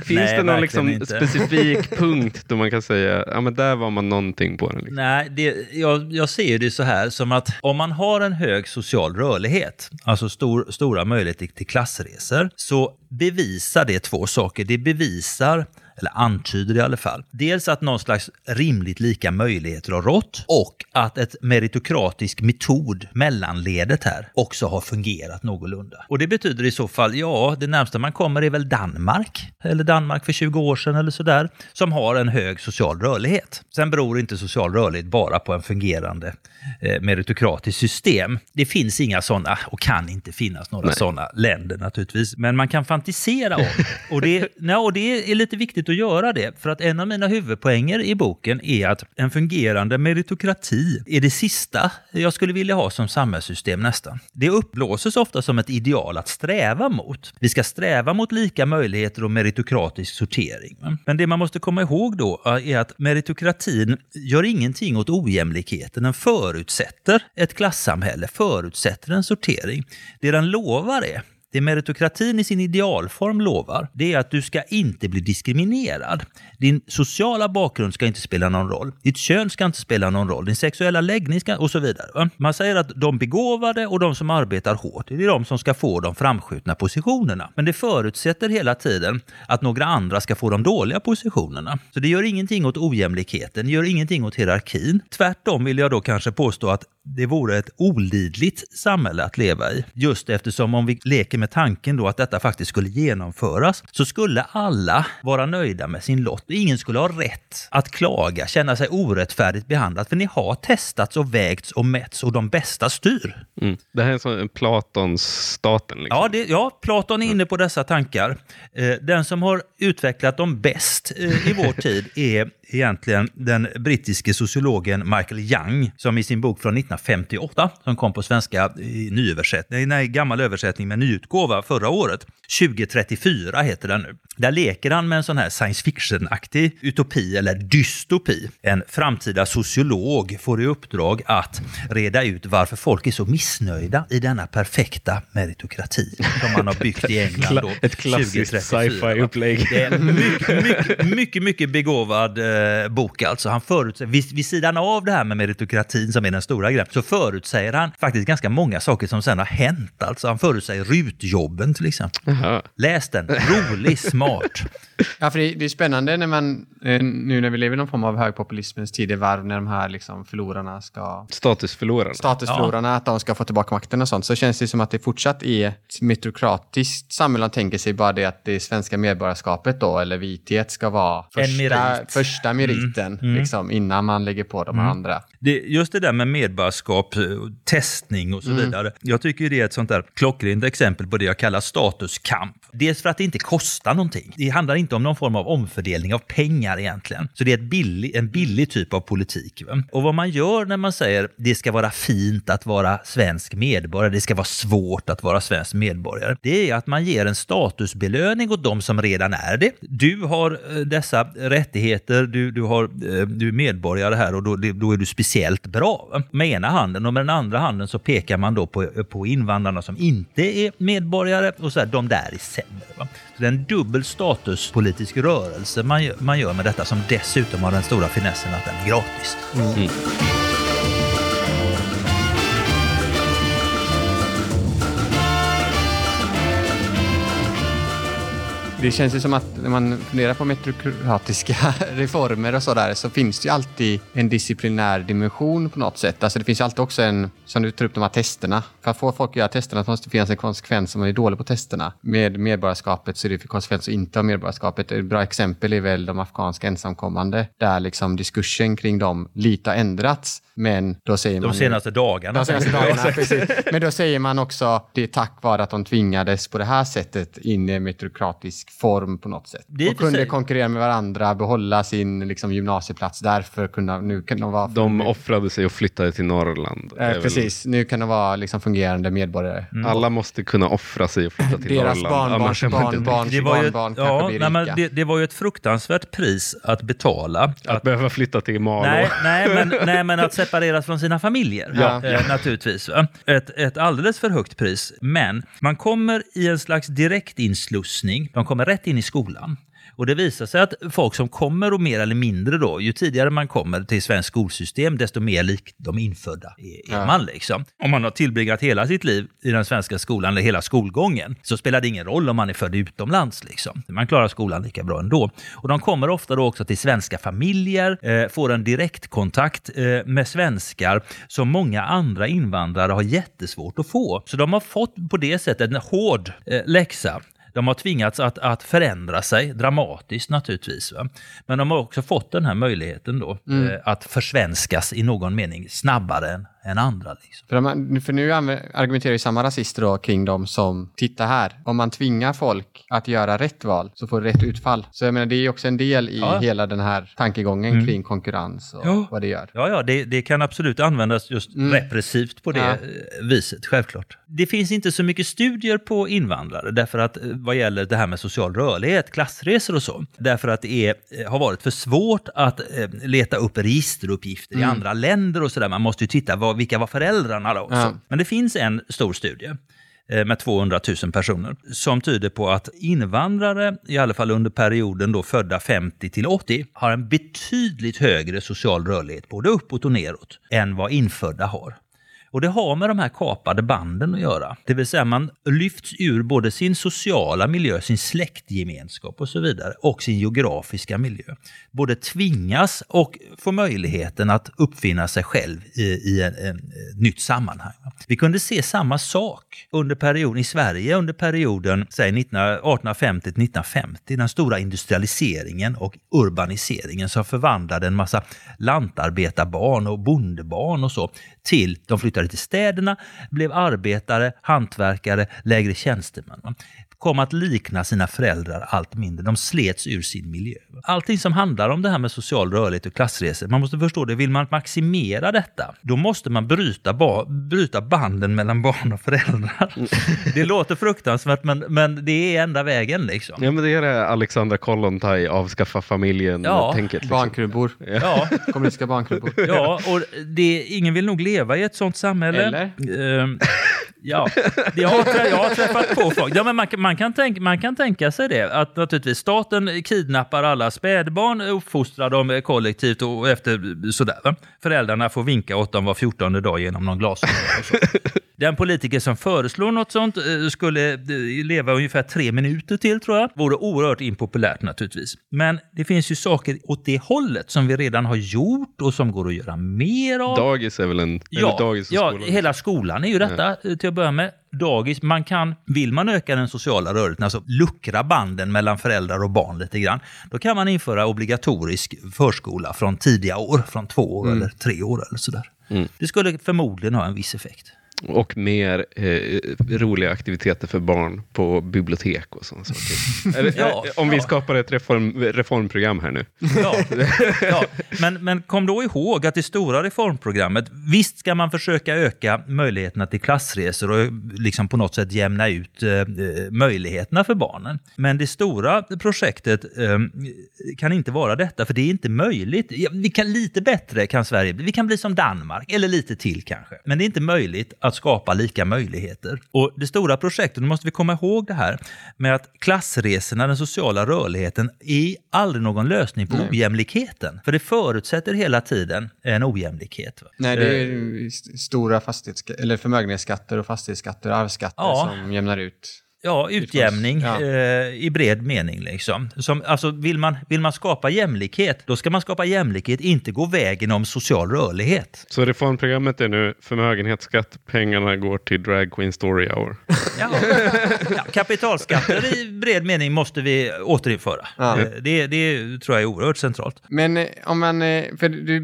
Finns Nej, det någon liksom specifik punkt då man kan säga, ja men där var man någonting på den. Liksom. Nej, det, jag, jag ser det så här som att om man har en hög social rörlighet, alltså stor, stora möjligheter till klassresor, så bevisar det två saker. Det bevisar eller antyder i alla fall. Dels att någon slags rimligt lika möjligheter har rått och att ett meritokratisk metod, mellanledet här, också har fungerat någorlunda. Och det betyder i så fall, ja, det närmsta man kommer är väl Danmark, eller Danmark för 20 år sedan eller sådär, som har en hög social rörlighet. Sen beror inte social rörlighet bara på en fungerande eh, meritokratiskt system. Det finns inga sådana och kan inte finnas några sådana länder naturligtvis. Men man kan fantisera om. Och det, [LAUGHS] nej, och det är lite viktigt att göra det. För att en av mina huvudpoänger i boken är att en fungerande meritokrati är det sista jag skulle vilja ha som samhällssystem nästan. Det upplåses ofta som ett ideal att sträva mot. Vi ska sträva mot lika möjligheter och meritokratisk sortering. Men det man måste komma ihåg då är att meritokratin gör ingenting åt ojämlikheten. Den förutsätter ett klassamhälle, förutsätter en sortering. Det den lovar är det meritokratin i sin idealform lovar, det är att du ska inte bli diskriminerad. Din sociala bakgrund ska inte spela någon roll. Ditt kön ska inte spela någon roll. Din sexuella läggning ska, och så vidare. Man säger att de begåvade och de som arbetar hårt, det är de som ska få de framskjutna positionerna. Men det förutsätter hela tiden att några andra ska få de dåliga positionerna. Så det gör ingenting åt ojämlikheten, det gör ingenting åt hierarkin. Tvärtom vill jag då kanske påstå att det vore ett olidligt samhälle att leva i. Just eftersom om vi leker med tanken då att detta faktiskt skulle genomföras så skulle alla vara nöjda med sin lott. Ingen skulle ha rätt att klaga, känna sig orättfärdigt behandlad för ni har testats och vägts och mätts och de bästa styr. Mm. Det här är som en Platons staten. Liksom. Ja, det, ja, Platon är inne på dessa tankar. Eh, Den som har utvecklat dem bäst eh, i vår [LAUGHS] tid är egentligen den brittiske sociologen Michael Young som i sin bok från 1958, som kom på svenska i nyöversättning, nej, gammal översättning med nyutgåva förra året, 2034 heter den nu. Där leker han med en sån här science fiction-aktig utopi eller dystopi. En framtida sociolog får i uppdrag att reda ut varför folk är så missnöjda i denna perfekta meritokrati som man har byggt i [LAUGHS] England då, Ett klassiskt 2034, va? sci-fi-upplägg. Det är mycket, mycket, mycket, mycket begåvad eh, bok alltså. Han förutsäger, vid, vid sidan av det här med meritokratin som är den stora grejen, så förutsäger han faktiskt ganska många saker som sen har hänt. Alltså han förutsäger rutjobben till exempel. Jaha. Läs den, rolig, smart. [LAUGHS] Ja, för det, det är spännande när man, eh, nu när vi lever i någon form av högpopulismens tidevarv, när de här liksom förlorarna ska Statusförlorarna. statusförlorarna, att de ska få tillbaka makten och sånt, så känns det som att det fortsatt är ett metrokratiskt samhälle. De tänker sig bara det att det svenska medborgarskapet då, eller vithet, ska vara första, merit. Första meriten, liksom, innan man lägger på de här andra. Det, just det där med medborgarskap, eh, testning och så vidare. Jag tycker det är ett sånt där klockrent exempel på det jag kallar statuskamp. Dels för att det inte kostar någonting. Det handlar inte om någon form av omfördelning av pengar egentligen. Så det är ett billig, en billig typ av politik. Va? Och vad man gör när man säger det ska vara fint att vara svensk medborgare, det ska vara svårt att vara svensk medborgare. Det är att man ger en statusbelöning åt de som redan är det. Du har eh, dessa rättigheter, du, du, har, eh, du är medborgare här och då, då är du speciellt bra. Med ena handen och med den andra handen så pekar man då på, på invandrarna som inte är medborgare och så här, de där är sämre. Va? Så det är en dubbel statuspolitisk rörelse man, man gör med detta som dessutom har den stora finessen att den är gratis. Mm. Det känns ju som att när man funderar på metrokratiska [LAUGHS] reformer och sådär så finns det ju alltid en disciplinär dimension på något sätt. Alltså det finns ju alltid också en, som du tar upp de här testerna. För att få folk att göra testerna så måste det finnas en konsekvens om man är dålig på testerna. Med medborgarskapet så är det för konsekvens att inte ha medborgarskapet. Ett bra exempel är väl de afghanska ensamkommande där liksom diskursen kring dem lite har ändrats. Men då säger De man senaste dagarna. de senaste [LAUGHS] dagarna, precis. Men då säger man också det är tack vare att de tvingades på det här sättet in i en metrokratisk svensk form på något sätt. Och kunde precis- konkurrera med varandra, behålla sin liksom, gymnasieplats. Därför kunna, nu kan de vara... De offrade sig och flyttade till Norrland. Eh, väl- precis, nu kan de vara liksom, fungerande medborgare. Alla måste kunna offra sig och flytta till Deras Norrland. är man inte barnbarns Det var ju, barnbarn kanske ja, blir nej, men rika. det, det var ju ett fruktansvärt pris att betala. Att behöva flytta till Malå. Nej, nej, men, nej, men att separeras från sina familjer. Ja. Eh, naturligtvis. Va? Ett, ett alldeles för högt pris. Men man kommer i en slags direktinslussning. De kommer rätt in i skolan. Och det visar sig att folk som kommer och mer eller mindre då, ju tidigare man kommer till svenskt skolsystem, desto mer lik de infödda är, är Ja. man. Liksom. Om man har tillbringat hela sitt liv i den svenska skolan, eller hela skolgången, så spelar det ingen roll om man är född utomlands. Liksom. Man klarar skolan lika bra ändå. Och de kommer ofta då också till svenska familjer, eh, får en direktkontakt eh, med svenskar som många andra invandrare har jättesvårt att få. Så de har fått på det sättet en hård eh, läxa. De har tvingats att, att förändra sig dramatiskt naturligtvis. Va? Men de har också fått den här möjligheten då Mm. eh, att försvenskas i någon mening snabbare än, än andra. Liksom. För, de, för nu argumenterar ju samma rasister då kring de som, titta här, om man tvingar folk att göra rätt val så får det rätt utfall. Så jag menar, det är ju också en del i Ja. hela den här tankegången Mm. kring konkurrens och Ja. vad det gör. Ja, ja det, det kan absolut användas just Mm. repressivt på det Ja. viset, självklart. Det finns inte så mycket studier på invandrare, därför att eh, vad gäller det här med social rörlighet, klassresor och så, därför att det är, eh, har varit för svårt att eh, leta upp registeruppgifter i Mm. andra länder och sådär. Man måste ju titta, vad, vilka var föräldrarna då också? Ja. Men det finns en stor studie eh, med 200 000 personer som tyder på att invandrare, i alla fall under perioden då födda 50 till 80, har en betydligt högre social rörlighet, både uppåt och neråt, än vad infödda har. Och det har med de här kapade banden att göra. Det vill säga man lyfts ur både sin sociala miljö, sin släktgemenskap och så vidare och sin geografiska miljö. Både tvingas och får möjligheten att uppfinna sig själv i, i en, en, ett nytt sammanhang. Vi kunde se samma sak under perioden i Sverige under perioden säg 1850 till 1950, den stora industrialiseringen och urbaniseringen som förvandlade en massa lantarbetarbarn och bondebarn och så till, de flyttade till städerna, blev arbetare, hantverkare, lägre tjänstemän. Kom att likna sina föräldrar allt mindre. De slets ur sin miljö. Allting som handlar om det här med social rörlighet och klassresor, man måste förstå det, vill man maximera detta, då måste man bryta, ba, bryta banden mellan barn och föräldrar. [LAUGHS] Det låter fruktansvärt, men, men det är enda vägen liksom. Ja, men det är det Alexandra Kollontaj avskaffa familjen Ja. Liksom. Barnkrubbor. Ja, [LAUGHS] Kommunistiska barnkrubbor. [LAUGHS] Ja, och det, ingen vill nog leva i ett sånt samhälle. Eller? Ehm, ja, det har, jag har träffat på folk. Ja, men man, kan- man, kan tänka, man kan tänka sig det, att naturligtvis staten kidnappar alla spädbarn, uppfostrar dem kollektivt och efter sådär. Va? Föräldrarna får vinka åt dem var fjortonde dag genom någon glasögon. [LAUGHS] Den politiker som föreslår något sånt eh, skulle eh, leva ungefär tre minuter till, tror jag. Vore oerhört impopulärt naturligtvis. Men det finns ju saker åt det hållet som vi redan har gjort och som går att göra mer av. Dagis är väl en... Ja, dagis ja skolan. hela skolan är ju detta eh, till att börja med. Dagis, man kan, vill man öka den sociala rörligheten, alltså luckra banden mellan föräldrar och barn lite grann, då kan man införa obligatorisk förskola från tidiga år, från två år eller tre år eller sådär. Mm. Det skulle förmodligen ha en viss effekt. Och mer eh, roliga aktiviteter för barn på bibliotek och sådana saker. [LAUGHS] Eller, Ja, eh, om vi ja. skapar ett reform, reformprogram här nu. Ja, ja. Men, men kom då ihåg att det stora reformprogrammet, visst ska man försöka öka möjligheterna till klassresor och liksom på något sätt jämna ut eh, möjligheterna för barnen. Men det stora projektet eh, kan inte vara detta, för det är inte möjligt. Vi kan lite bättre kan Sverige bli. Vi kan bli som Danmark, eller lite till kanske. Men det är inte möjligt att skapa lika möjligheter. Och det stora projektet, nu måste vi komma ihåg det här, med att klassresorna, den sociala rörligheten, är aldrig någon lösning på ojämlikheten. För det förutsätter hela tiden en ojämlikhet. va? Nej, det är Eh, st- stora fastighetsska- eller förmögenhetsskatter och fastighetsskatter och arvsskatter Ja. som jämnar ut. Ja, utjämning Ja. eh, i bred mening. Liksom. Som, alltså, vill, man, vill man skapa jämlikhet, då ska man skapa jämlikhet, inte gå vägen om social rörlighet. Så reformprogrammet är nu förmögenhetsskatt, pengarna går till Drag Queen Story Hour. [LAUGHS] Ja. Ja, kapitalskatter i bred mening måste vi återinföra. Ja. Eh, Det, det tror jag är oerhört centralt. Men eh, om man, eh, för du,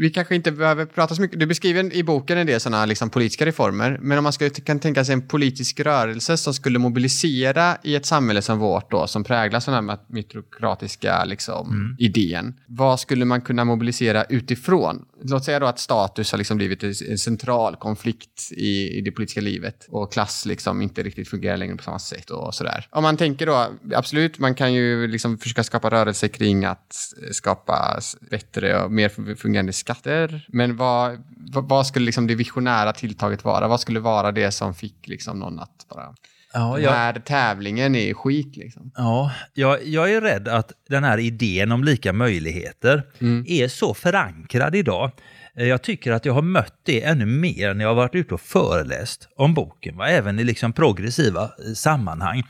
vi kanske inte behöver prata så mycket, du beskriver i boken en del sådana liksom, politiska reformer, men om man skulle, kan tänka sig en politisk rörelse som skulle mobilisera mobilisera i ett samhälle som vårt då, som präglas av den här meritokratiska liksom, idén. Vad skulle man kunna mobilisera utifrån? Låt säga då att status har liksom blivit en central konflikt i, i det politiska livet och klass liksom inte riktigt fungerar längre på samma sätt och sådär. Om man tänker då, absolut, man kan ju liksom försöka skapa rörelse kring att skapa bättre och mer fungerande skatter. Men vad, vad, vad skulle liksom det visionära tilltaget vara? Vad skulle vara det som fick liksom någon att bara... Ja, Den jag, här tävlingen är skit liksom. ja jag, jag är rädd att den här idén om lika möjligheter är så förankrad idag. Eh, Jag tycker att jag har mött det ännu mer när jag har varit ute och föreläst om boken, va? även i liksom progressiva eh, sammanhang.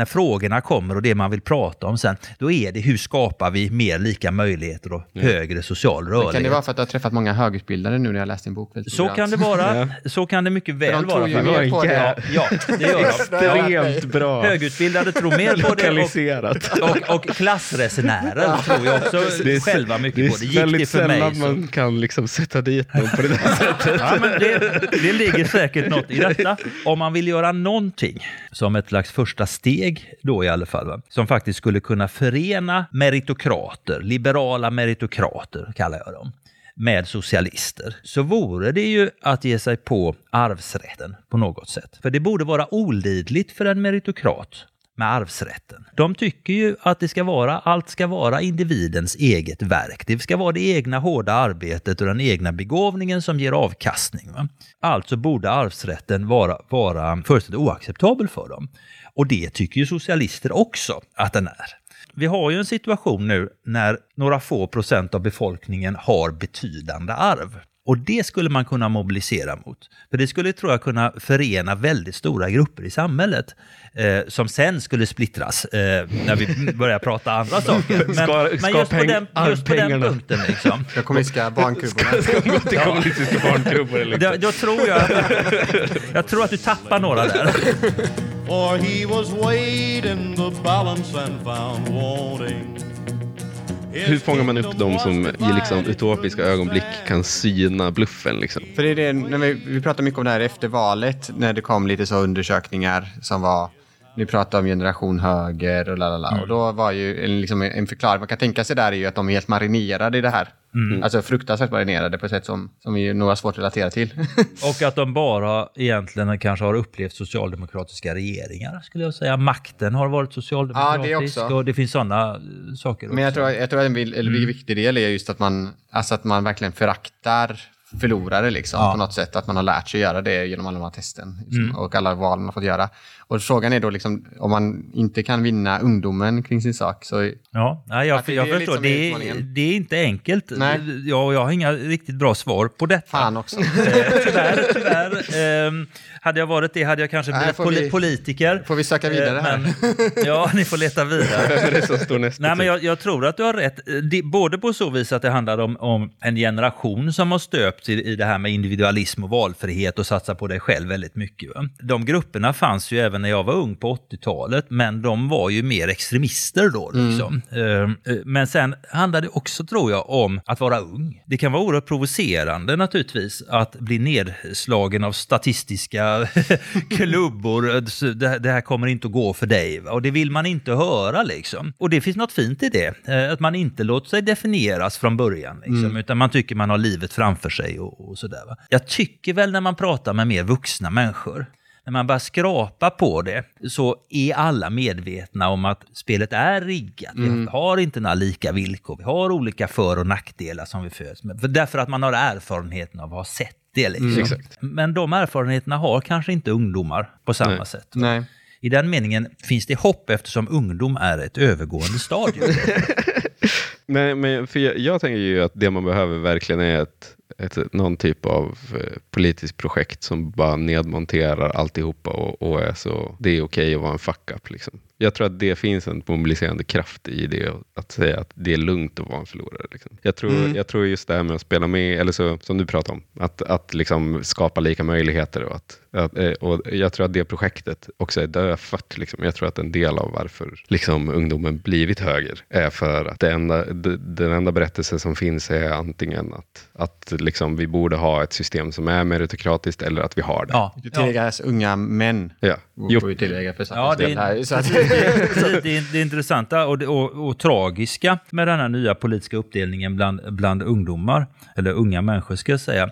När frågorna kommer och det man vill prata om sen, då är det hur skapar vi mer lika möjligheter och högre social rörlighet. Kan det vara för att du har träffat många högutbildade nu när jag läst din bok? väldigt Så kan det vara. Så kan det mycket väl de tror vara. ju mer på det. Ja, ja, det gör de. Ja, Extremt bra Högutbildade tror mer på det och, lokaliserat. och, och klassresenärer tror jag också Det är, själva det mycket är på. Det gick det väldigt för mig sällan man kan liksom sätta dit någon på det där sättet. Ja, men det, det ligger säkert något i detta. Om man vill göra någonting som ett slags första steg då i alla fall, va? som faktiskt skulle kunna förena meritokrater, liberala meritokrater kallar jag dem, med socialister, så vore det ju att ge sig på arvsrätten på något sätt. För det borde vara olidligt för en meritokrat med arvsrätten. De tycker ju att det ska vara, allt ska vara individens eget verk. Det ska vara det egna hårda arbetet och den egna begåvningen som ger avkastning. Va? Alltså borde arvsrätten vara, vara fullständigt oacceptabel för dem. Och det tycker ju socialister också att den är. Vi har ju en situation nu när några få procent av befolkningen har betydande arv. Och det skulle man kunna mobilisera mot. För det skulle, tror jag, kunna förena väldigt stora grupper i samhället. Eh, som sen skulle splittras eh, när vi börjar prata andra [LAUGHS] saker. Men, Ska- men ska just, på den, just på den punkten liksom. [LAUGHS] De kommunistiska barnkrubborna. Ska gå till kommunistiska barnklubbar. Liksom. Då, då tror jag, jag tror att du tappar några där. [LAUGHS] For he was weighed in the balance and found wanting. Hur fångar man upp de som i liksom utopiska ögonblick kan syna bluffen? Liksom? För det är det, när vi, vi pratade mycket om det här efter valet, när det kom lite så undersökningar som var nu pratar om generation höger och lalala. Och då var ju en, liksom en förklaring man kan tänka sig där är ju att de är helt marinerade i det här. Alltså fruktansvärt marinerade på ett sätt som, som vi nog har svårt att relatera till. [LAUGHS] Och att de bara egentligen kanske har upplevt socialdemokratiska regeringar, skulle jag säga. Makten har varit socialdemokratisk. Ja, det också. Och det finns sådana saker också. Men jag tror, jag tror att en vill- en viktig del är just att man, alltså att man verkligen föraktar förlorare liksom, Ja. på något sätt. Att man har lärt sig göra det genom alla de här testen liksom, och alla val man har fått göra. Och frågan är då liksom, om man inte kan vinna ungdomen kring sin sak så Ja, nej, jag, det är jag lite förstår. som är Det är, det är inte enkelt. Nej. Jag, jag har inga riktigt bra svar på detta. fan också. Eh, tyvärr, tyvärr. Ehm, hade jag varit det hade jag kanske Nej, blivit poli- vi- politiker. får vi söka vidare Eh, här? men- ja, ni får leta vidare. [LAUGHS] Vem är det som står nästa Nej, men jag, jag tror att du har rätt. Det, både på så vis att det handlar om, om en generation som har stöpts i, i det här med individualism och valfrihet och satsa på dig själv väldigt mycket. Va? De grupperna fanns ju även när jag var ung på 80-talet, men de var ju mer extremister då. Liksom. Eh, eh, Men sen handlar det också, tror jag, om att vara ung. Det kan vara oerhört provocerande naturligtvis att bli nedslagen av statistiska [LAUGHS] klubbor. Det, det här kommer inte att gå för dig. Och det vill man inte höra liksom. Och det finns något fint i det. eh, Att man inte låter sig definieras från början. Liksom, Utan man tycker man har livet framför sig och, och sådär. Va? Jag tycker väl när man pratar med mer vuxna människor när man börjar skrapa på det så är alla medvetna om att spelet är riggat. Vi har inte några lika villkor. Vi har olika för och nackdelar som vi föds med. För därför att man har erfarenheten av att ha sett det. Liksom. Exakt. Men de erfarenheterna har kanske inte ungdomar på samma Nej. sätt. Nej. I den meningen finns det hopp eftersom ungdom är ett övergående stadium. [LAUGHS] Men, men för jag, jag tänker ju att det man behöver verkligen är ett, ett, någon typ av eh, politiskt projekt som bara nedmonterar alltihopa och, och är så, det är okej att vara en fuck-up. Liksom. Jag tror att det finns en mobiliserande kraft i det, att säga att det är lugnt att vara en förlorare. Liksom. Jag, tror, Mm. jag tror just det här med att spela med, eller så, som du pratade om, att, att liksom skapa lika möjligheter. Och, att, att, eh, och jag tror att det projektet också är dödfött. Liksom. Jag tror att en del av varför liksom, ungdomen blivit höger är för att det enda, d- den enda berättelse som finns är antingen att, att liksom, vi borde ha ett system som är meritokratiskt eller att vi har det. Ja, ja. Tilläggas unga män. Ja. Jo. Får vi tillägga för Ja, det, här. Så att, [LAUGHS] det, det, det intressanta och, det, och, och tragiska med den här nya politiska uppdelningen bland, bland ungdomar, eller unga människor ska jag säga,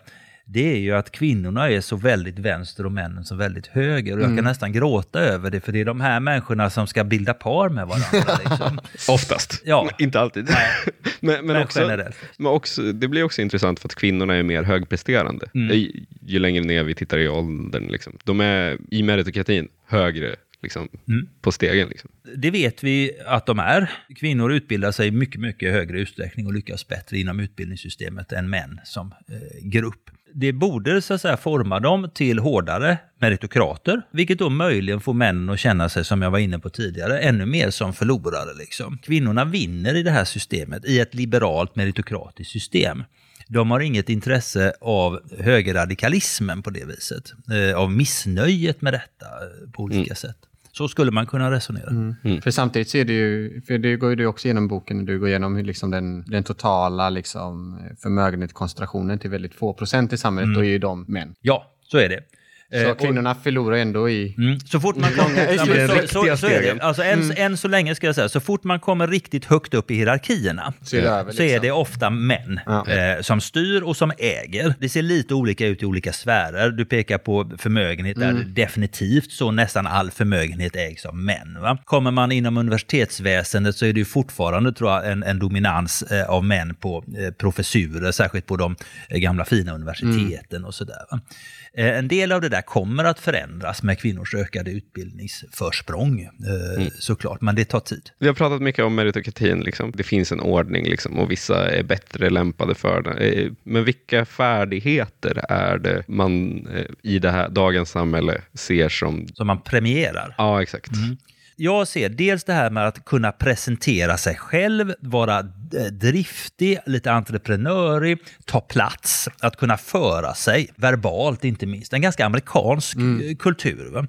det är ju att kvinnorna är så väldigt vänster och männen så väldigt höger. Och jag kan nästan gråta över det, för det är de här människorna som ska bilda par med varandra. [LAUGHS] Liksom. Oftast. Ja. Inte alltid. [LAUGHS] men, men, Men också, generellt. men också, det blir också intressant för att kvinnorna är mer högpresterande. Mm. Ju, ju längre ner vi tittar i åldern. Liksom. De är i meritokratin högre liksom, Mm. på stegen. Liksom. Det vet vi att de är. Kvinnor utbildar sig i mycket, mycket högre utsträckning och lyckas bättre inom utbildningssystemet än män som eh, grupp. Det borde så att säga forma dem till hårdare meritokrater, vilket då möjligen får männen att känna sig, som jag var inne på tidigare, ännu mer som förlorare. Liksom. Kvinnorna vinner i det här systemet, i ett liberalt meritokratiskt system. De har inget intresse av högerradikalismen på det viset, eh, av missnöjet med detta eh, på olika sätt. Så skulle man kunna resonera. Mm. För samtidigt så är det ju, för det går ju du också igenom boken, du går igenom liksom den, den totala liksom, förmögenhetskoncentrationen till väldigt få procent i samhället, då är ju de män. Ja, så är det. Eh, Så och- kvinnorna förlorar ändå i... Mm. Så fort man kommer... Så, så, så är det. Alltså än, än så länge ska jag säga, så fort man kommer riktigt högt upp i hierarkierna Så är det över, så är liksom. det ofta män Ja. eh, som styr och som äger. Det ser lite olika ut i olika sfärer. Du pekar på förmögenhet, där Mm. definitivt så nästan all förmögenhet ägs av män. Va? Kommer man inom universitetsväsendet så är det ju fortfarande tror jag, en, en dominans eh, av män på eh, professurer, särskilt på de eh, gamla fina universiteten och sådär. Eh, En del av det där kommer att förändras med kvinnors ökade utbildningsförsprång eh, såklart, men det tar tid. Vi har pratat mycket om meritokratin. Liksom. Det finns en ordning liksom, och vissa är bättre lämpade för det. Eh, Men vilka färdigheter är det man i det här dagens samhälle ser som... Som man premierar. Ja, exakt. Jag ser dels det här med att kunna presentera sig själv, vara eh, driftig, lite entreprenörig, ta plats, att kunna föra sig verbalt inte minst. En ganska amerikansk eh, kultur. Va?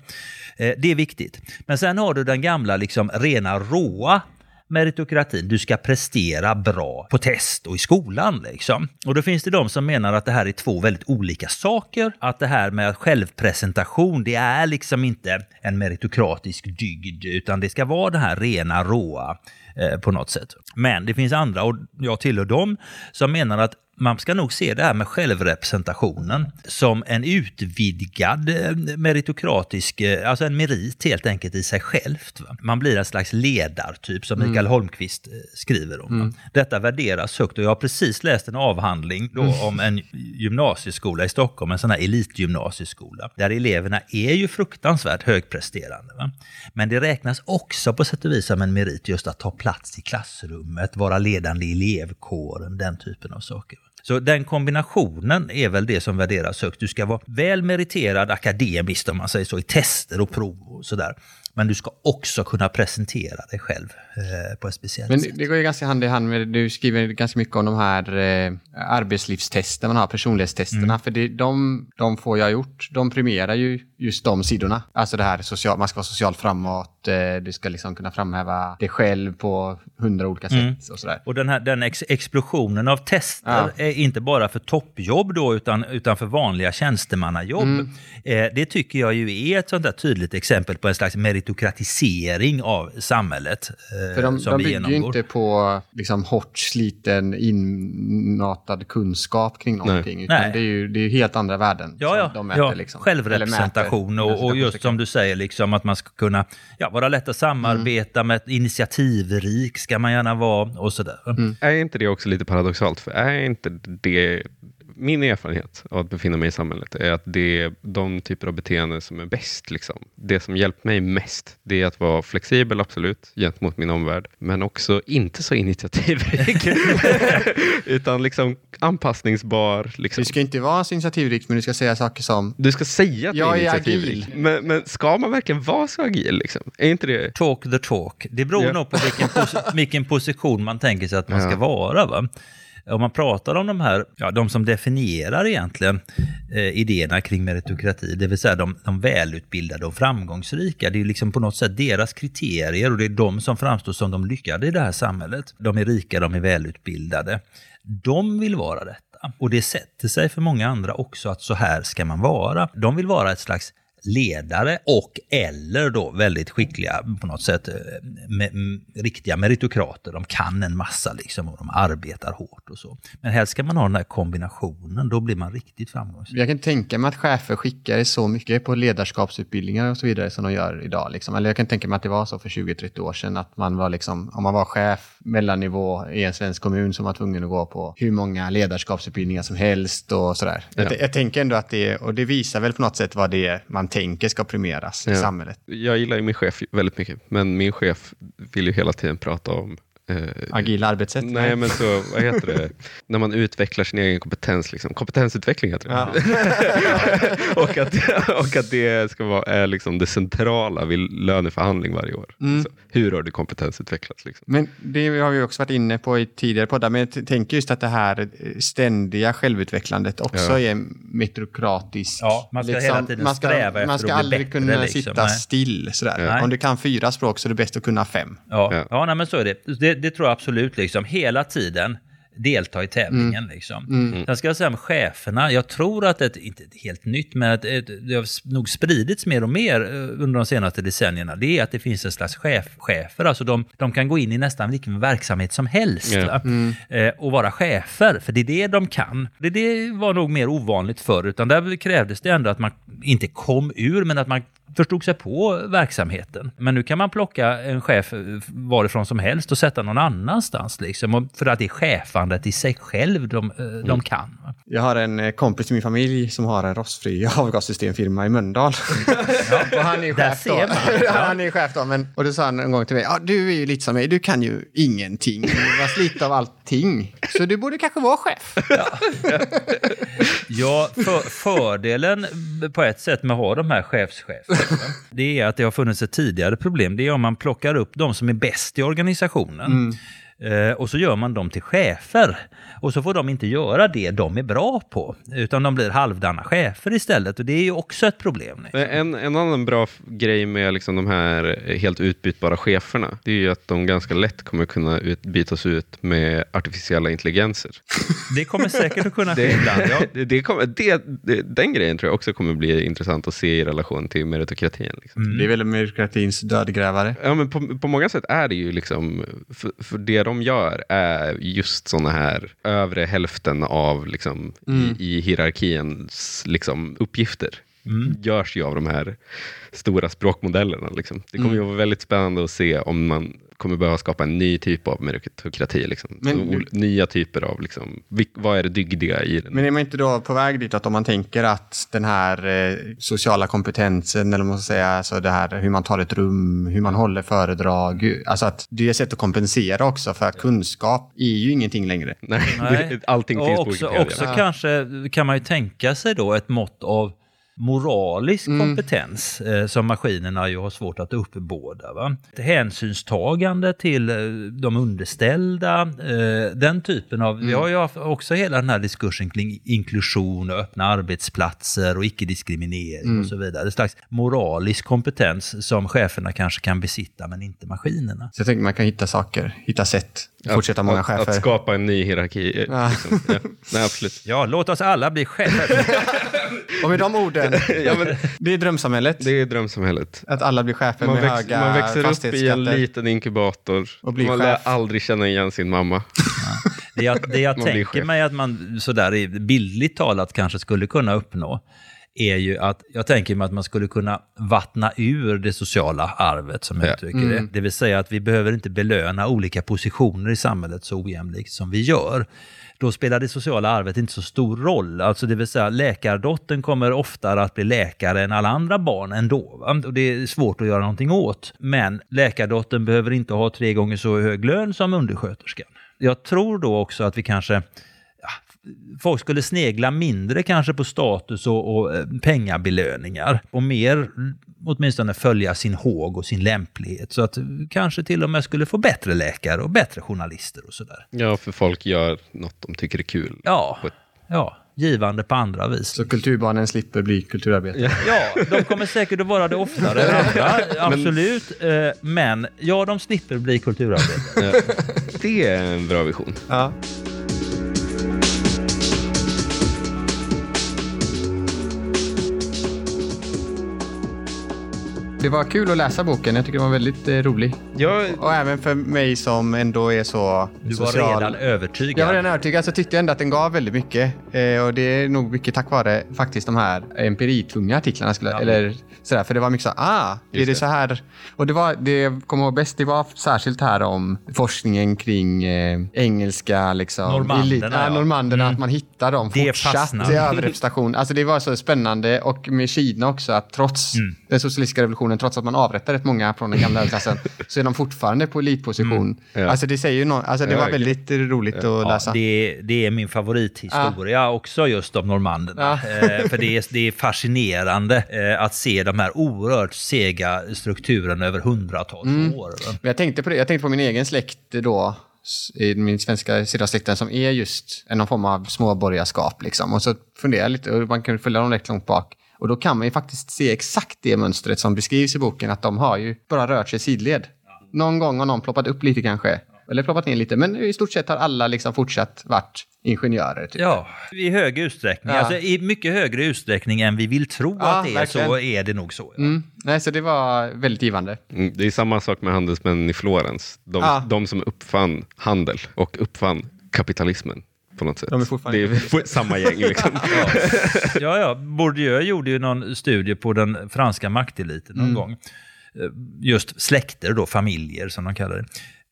Eh, Det är viktigt. Men sen har du den gamla liksom rena råa meritokratin. Du ska prestera bra på test och i skolan. Liksom. Och då finns det de som menar att det här är två väldigt olika saker. Att det här med självpresentation, det är liksom inte en meritokratisk dygd, utan det ska vara det här rena, råa eh, på något sätt. Men det finns andra, och jag tillhör dem, som menar att man ska nog se det här med självrepresentationen som en utvidgad eh, meritokratisk, eh, alltså en merit helt enkelt i sig självt. Va? Man blir en slags ledartyp som Mikael Holmqvist eh, skriver om. va? Detta värderas högt och jag har precis läst en avhandling då om en gymnasieskola i Stockholm, en sån här elitgymnasieskola, där eleverna är ju fruktansvärt högpresterande. Va? Men det räknas också på sätt och vis som en merit just att ta plats i klassrummet, vara ledande i elevkåren, den typen av saker. Så den kombinationen är väl det som värderas högt. Du ska vara väl meriterad akademiskt om man säger så, i tester och prov och sådär. Men du ska också kunna presentera dig själv eh, på ett speciellt Men sätt. det går ju ganska hand i hand med, du skriver ganska mycket om de här eh, arbetslivstesten man har, personlighetstesterna. Mm. För det, de, de får jag gjort, de premierar ju just de sidorna. Alltså det här, social, man ska vara socialt framåt, eh, du ska liksom kunna framhäva dig själv på hundra olika sätt Mm. och sådär. Och den här den ex explosionen av tester Ja. är inte bara för toppjobb då, utan, utan för vanliga tjänstemannajobb. Mm. Eh, det tycker jag ju är ett sånt där tydligt exempel på en slags meritokratisering av samhället. Eh, För de, som de bygger ju genomgår. inte på liksom, hårt sliten inmatad kunskap kring någonting. Utan Nej. det är ju det är ju helt andra värden Ja, som ja. de mäter. ja. Liksom. Självrepresentation Mäter, och, och just som du säger, liksom, att man ska kunna ja, vara lätt att samarbeta med, initiativrik ska man gärna vara och sådär. Mm. Är inte det också lite paradoxalt? För är inte det min erfarenhet av att befinna mig i samhället är att det är de typer av beteenden som är bäst. Liksom. Det som hjälpt mig mest, det är att vara flexibel, absolut, gentemot min omvärld, men också inte så initiativrik, [LAUGHS] utan liksom anpassningsbar. Liksom. Du ska inte vara så initiativrik, men du ska säga saker som Du ska säga att du Jag är är initiativrik. agil. Men, men ska man verkligen vara så agil? Liksom? Är inte det... Talk the talk. Det beror Ja. nog på vilken, pos- vilken position man tänker sig att man ska Ja. vara. Va? Om man pratar om de här, ja, de som definierar egentligen eh, idéerna kring meritokrati, det vill säga de, de välutbildade och framgångsrika, det är ju liksom på något sätt deras kriterier och det är de som framstår som de lyckade i det här samhället. De är rika, de är välutbildade. De vill vara detta. Och det sätter sig för många andra också att så här ska man vara. De vill vara ett slags ledare och eller då väldigt skickliga på något sätt eh, med, riktiga meritokrater. De kan en massa liksom och de arbetar hårt och så. Men helst ska man ha den här kombinationen, då blir man riktigt framgångsrik. Jag kan tänka mig att chefer skickar så mycket på ledarskapsutbildningar och så vidare som de gör idag. Liksom. Eller jag kan tänka mig att det var så för 20-30 år sedan att man var liksom, om man var chef mellannivå i en svensk kommun som var tvungen att gå på hur många ledarskapsutbildningar som helst och sådär. Ja. Jag, jag tänker ändå att det, och det visar väl på något sätt vad det är man tänker ska premieras i Ja. samhället. Jag gillar ju min chef väldigt mycket, men min chef vill ju hela tiden prata om eh, Agila arbetssätt. Nej, men så, vad heter det? [LAUGHS] När man utvecklar sin egen kompetens, liksom. kompetensutveckling heter det. Ja. [LAUGHS] och, att, och att det ska vara är liksom det centrala vid löneförhandling varje år. Mm. Så, hur har du kompetensutvecklats? Liksom? Men det har vi också varit inne på i tidigare poddar, men jag tänker just att det här eh, ständiga självutvecklandet också Ja. är metrokratiskt. Ja, man ska hela tiden man ska, sträva efter Man ska aldrig bättre, kunna liksom. sitta Nej. still. Sådär. Nej. Om du kan fyra språk så är det bäst att kunna fem. Ja, Ja. ja. nej, men så är det. det. Det tror jag absolut. Liksom. Hela tiden delta i tävlingen. Liksom. Sen ska jag säga om cheferna, jag tror att det, inte ett helt nytt, men att det, det har nog spridits mer och mer eh, under de senaste decennierna, det är att det finns en slags chef, chefer, alltså de, de kan gå in i nästan vilken verksamhet som helst Ja. va? Eh, och vara chefer, för det är det de kan. Det, det var nog mer ovanligt förr, utan där krävdes det ändå att man inte kom ur, men att man förstod sig på verksamheten. Men nu kan man plocka en chef eh, varifrån som helst och sätta någon annanstans. Liksom, och för att det är chefandet i sig själv de, eh, de kan. va. Jag har en eh, kompis i min familj som har en rostfri [LAUGHS] avgassystemfirma i Mölndal. och han är chef då. [LAUGHS] Ja, han är chef då. Men, och då sa han en gång till mig, ja, du är ju lite som mig, du kan ju ingenting. Du var slit av allting. Så du borde kanske vara chef. [LAUGHS] Ja, för, fördelen på ett sätt med att ha de här chefscheferna, det är att det har funnits ett tidigare problem. Det är om man plockar upp de som är bäst i organisationen. Eh, och så gör man dem till chefer. Och så får de inte göra det de är bra på, utan de blir halvdana chefer istället. Och det är ju också ett problem. Men En, en annan bra grej med liksom de här helt utbytbara cheferna, det är ju att de ganska lätt kommer kunna ut, bytas ut med artificiella intelligenser. [LAUGHS] Det kommer säkert att kunna [LAUGHS] ske Det, ibland. Ja. [LAUGHS] det, det kommer, det, det, den grejen tror jag också kommer bli intressant att se i relation till meritokratin. Liksom. Det är väl meritokratins dödgrävare. Ja, men på, på många sätt är det ju liksom, för, för det de gör är just sådana här övre hälften av liksom, i, i hierarkiens liksom, uppgifter. Görs ju av de här stora språkmodellerna. Liksom. Det kommer ju vara väldigt spännande att se om man kommer behöva skapa en ny typ av meritokrati. Liksom. Men- Nya typer av, liksom, vad är det dygdiga i den? Men är man inte då på väg dit att om man tänker att den här eh, sociala kompetensen, eller man ska säga, alltså det här hur man tar ett rum, hur man håller föredrag, alltså att det är ett sätt att kompensera också för att kunskap är ju ingenting längre. Nej, [LAUGHS] Nej. allting och finns också, på Wikipedia. också kanske kan man ju tänka sig då ett mått av moralisk kompetens eh, som maskinerna ju har svårt att uppbåda. Va? Hänsynstagande till eh, de underställda, eh, den typen av... Vi har ju också hela den här diskursen kring inklusion och öppna arbetsplatser och icke-diskriminering och så vidare. En slags moralisk kompetens som cheferna kanske kan besitta men inte maskinerna. Så jag tänker man kan hitta saker, hitta sätt, Att- fortsätta många att, chefer. Att skapa en ny hierarki. eh, Ja. Liksom. Ja. Nej, absolut. Ja, låt oss alla bli chefer. [LAUGHS] Och med de orden, [LAUGHS] Ja, men det är drömsamhället. det är drömsamhället. Att alla blir chefer Man, med väx, höga man växer upp i en liten inkubator. Och blir man lär chef. aldrig känna igen sin mamma. [LAUGHS] Det jag, det jag tänker mig att man sådär i bildligt talat kanske skulle kunna uppnå är ju att jag tänker mig att man skulle kunna vattna ur det sociala arvet, som jag Ja. uttrycker det. Det vill säga att vi behöver inte belöna olika positioner i samhället så ojämlikt som vi gör. Då spelar det sociala arvet inte så stor roll. Alltså det vill säga läkardottern kommer oftare att bli läkare än alla andra barn ändå. Va? Och det är svårt att göra någonting åt. Men läkardottern behöver inte ha tre gånger så hög lön som undersköterskan. Jag tror då också att vi kanske folk skulle snegla mindre kanske på status och, och eh, pengabelöningar och mer åtminstone följa sin håg och sin lämplighet. Så att eh, kanske till och med skulle få bättre läkare och bättre journalister och sådär. Ja, för folk gör något de tycker är kul. Ja, ja, givande på andra vis. Så kulturbarnen slipper bli kulturarbetare. Ja, de kommer säkert att vara det oftare än andra, [LAUGHS] absolut. Eh, Men ja, de slipper bli kulturarbetare. Det är en bra vision. Ja. Det var kul att läsa boken. Jag tycker den var väldigt eh, rolig. Jag, Och även för mig som ändå är så Du var social. redan övertygad. Jag var redan övertygad, så tyckte jag ändå att den gav väldigt mycket. Eh, och det är nog mycket tack vare faktiskt de här empiritunga artiklarna. Skulle, Ja. Eller sådär, för det var mycket så, ah, är Just det, det. så här? Och det var, det jag kommer ihåg bäst, det var särskilt här om forskningen kring eh, engelska, liksom. Normanderna, ja. normanderna, Mm. att man hittar dem Det fortsatt i överrepresentation. Alltså det var så spännande och med Kina också, att trots Mm. den socialistiska revolutionen, trots att man avrättade rätt många från den gamla [LAUGHS] överklassen, så är de fortfarande på elitposition. Ja. Alltså det säger ju no- alltså det Ja, var väldigt roligt att Ja, läsa. det, det är min favorithistoria också just om normanderna. Eh, för det är, det är fascinerande eh, att se de här oerhört sega strukturerna över hundratals Mm. år. jag tänkte på det, jag tänkte på min egen släkt då, i min svenska sida av släkten som är just någon form av småborgarskap. Liksom. Och så funderar jag lite, och man kan följa dem rätt långt bak. Och då kan man ju faktiskt se exakt det mönstret som beskrivs i boken, att de har ju bara rört sig sidled. Någon gång har någon ploppat upp lite kanske, eller ploppat ner lite, men i stort sett har alla liksom fortsatt varit ingenjörer. Typ. Ja, i hög utsträckning. Ja. Alltså, I mycket högre utsträckning än vi vill tro Ja, att det är verkligen. så är det nog så. Ja. Mm. Nej, så det var väldigt givande. Mm, Det är samma sak med handelsmännen i Florens. De, Ja. de som uppfann handel och uppfann kapitalismen på något sätt. De är fortfarande- Det är [LAUGHS] samma gäng. Liksom. [LAUGHS] Ja, ja. Bourdieu gjorde ju någon studie på den franska makteliten någon gång. Eh, Just släkter då, familjer som de kallar det.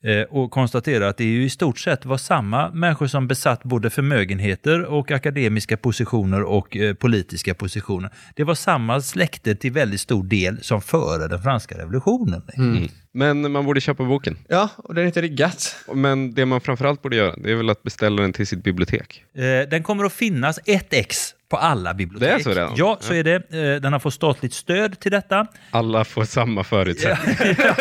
Eh, Och konstaterade att det är ju i stort sett var samma människor som besatt både förmögenheter och akademiska positioner och eh, politiska positioner. Det var samma släkter till väldigt stor del som före den franska revolutionen. Mm. Men man borde köpa boken. Ja, och den heter Riggat. Men det man framförallt borde göra, det är väl att beställa den till sitt bibliotek. Eh, Den kommer att finnas ett ex på alla bibliotek. Det är så redan? Ja, så är det. Eh, Den har fått statligt stöd till detta. Alla får samma förutsättningar.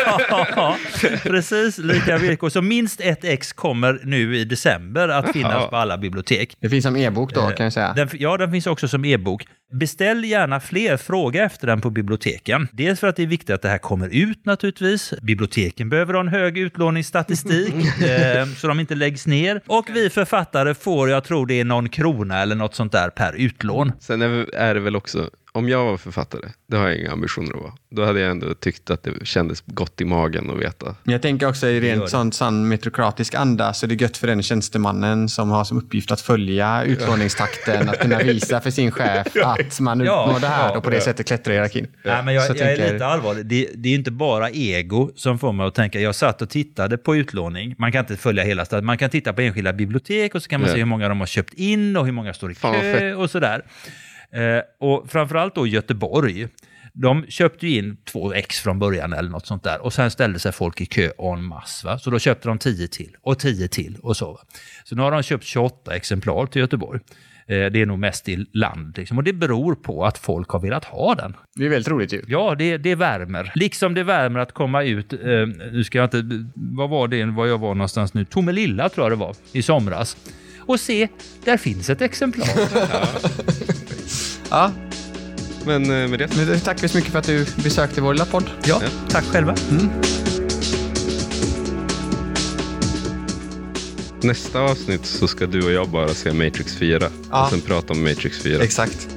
ja, [LAUGHS] precis. Lika villkor. Så minst ett ex kommer nu i december att finnas Jaha. på alla bibliotek. Det finns som e-bok då, kan jag säga. Den, ja, den finns också som e-bok. Beställ gärna fler, fråga efter den på biblioteken. Dels för att det är viktigt att det här kommer ut naturligtvis. Biblioteken behöver ha en hög utlåningsstatistik [LAUGHS] eh, så de inte läggs ner. Och vi författare får, jag tror det är någon krona eller något sånt där per utlån. Sen är, är det väl också, om jag var författare, det har jag inga ambitioner att vara, då hade jag ändå tyckt att det kändes gott i magen att veta. Jag tänker också i rent sån sann metrokratisk anda så är det gött för den tjänstemannen som har som uppgift att följa utlåningstakten, att kunna visa för sin chef att man Ja, uppnår det här ja, och på det sättet klättrar i hierarkin. Nej, men jag, jag är tänker- lite allvarlig. Det, det är ju inte bara ego som får mig att tänka. Jag satt och tittade på utlåning. Man kan inte följa hela staden. Man kan titta på enskilda bibliotek och så kan man Ja. se hur många de har köpt in och hur många står i kö och sådär. Eh, och framförallt då Göteborg. De köpte ju in två ex från början eller något sånt där och sen ställde sig folk i kö en masse. Va? Så då köpte de 10 till och 10 till och så. Va? Så nu har de köpt 28 exemplar till Göteborg. Eh, det är nog mest i land liksom. och det beror på att folk har velat ha den. Det är väldigt roligt ju. Ja, det, det värmer. Liksom det värmer att komma ut, eh, nu ska jag inte, vad var det, var jag var någonstans nu? Tomelilla tror jag det var, i somras. Och se, där finns ett exemplar. [LAUGHS] Ja, Men eh, med det så- men tack så mycket för att du besökte vår lilla podd. Ja, tack själva. nästa avsnitt så ska du och jag bara se Matrix 4 Ja. och sen prata om Matrix 4. Exakt.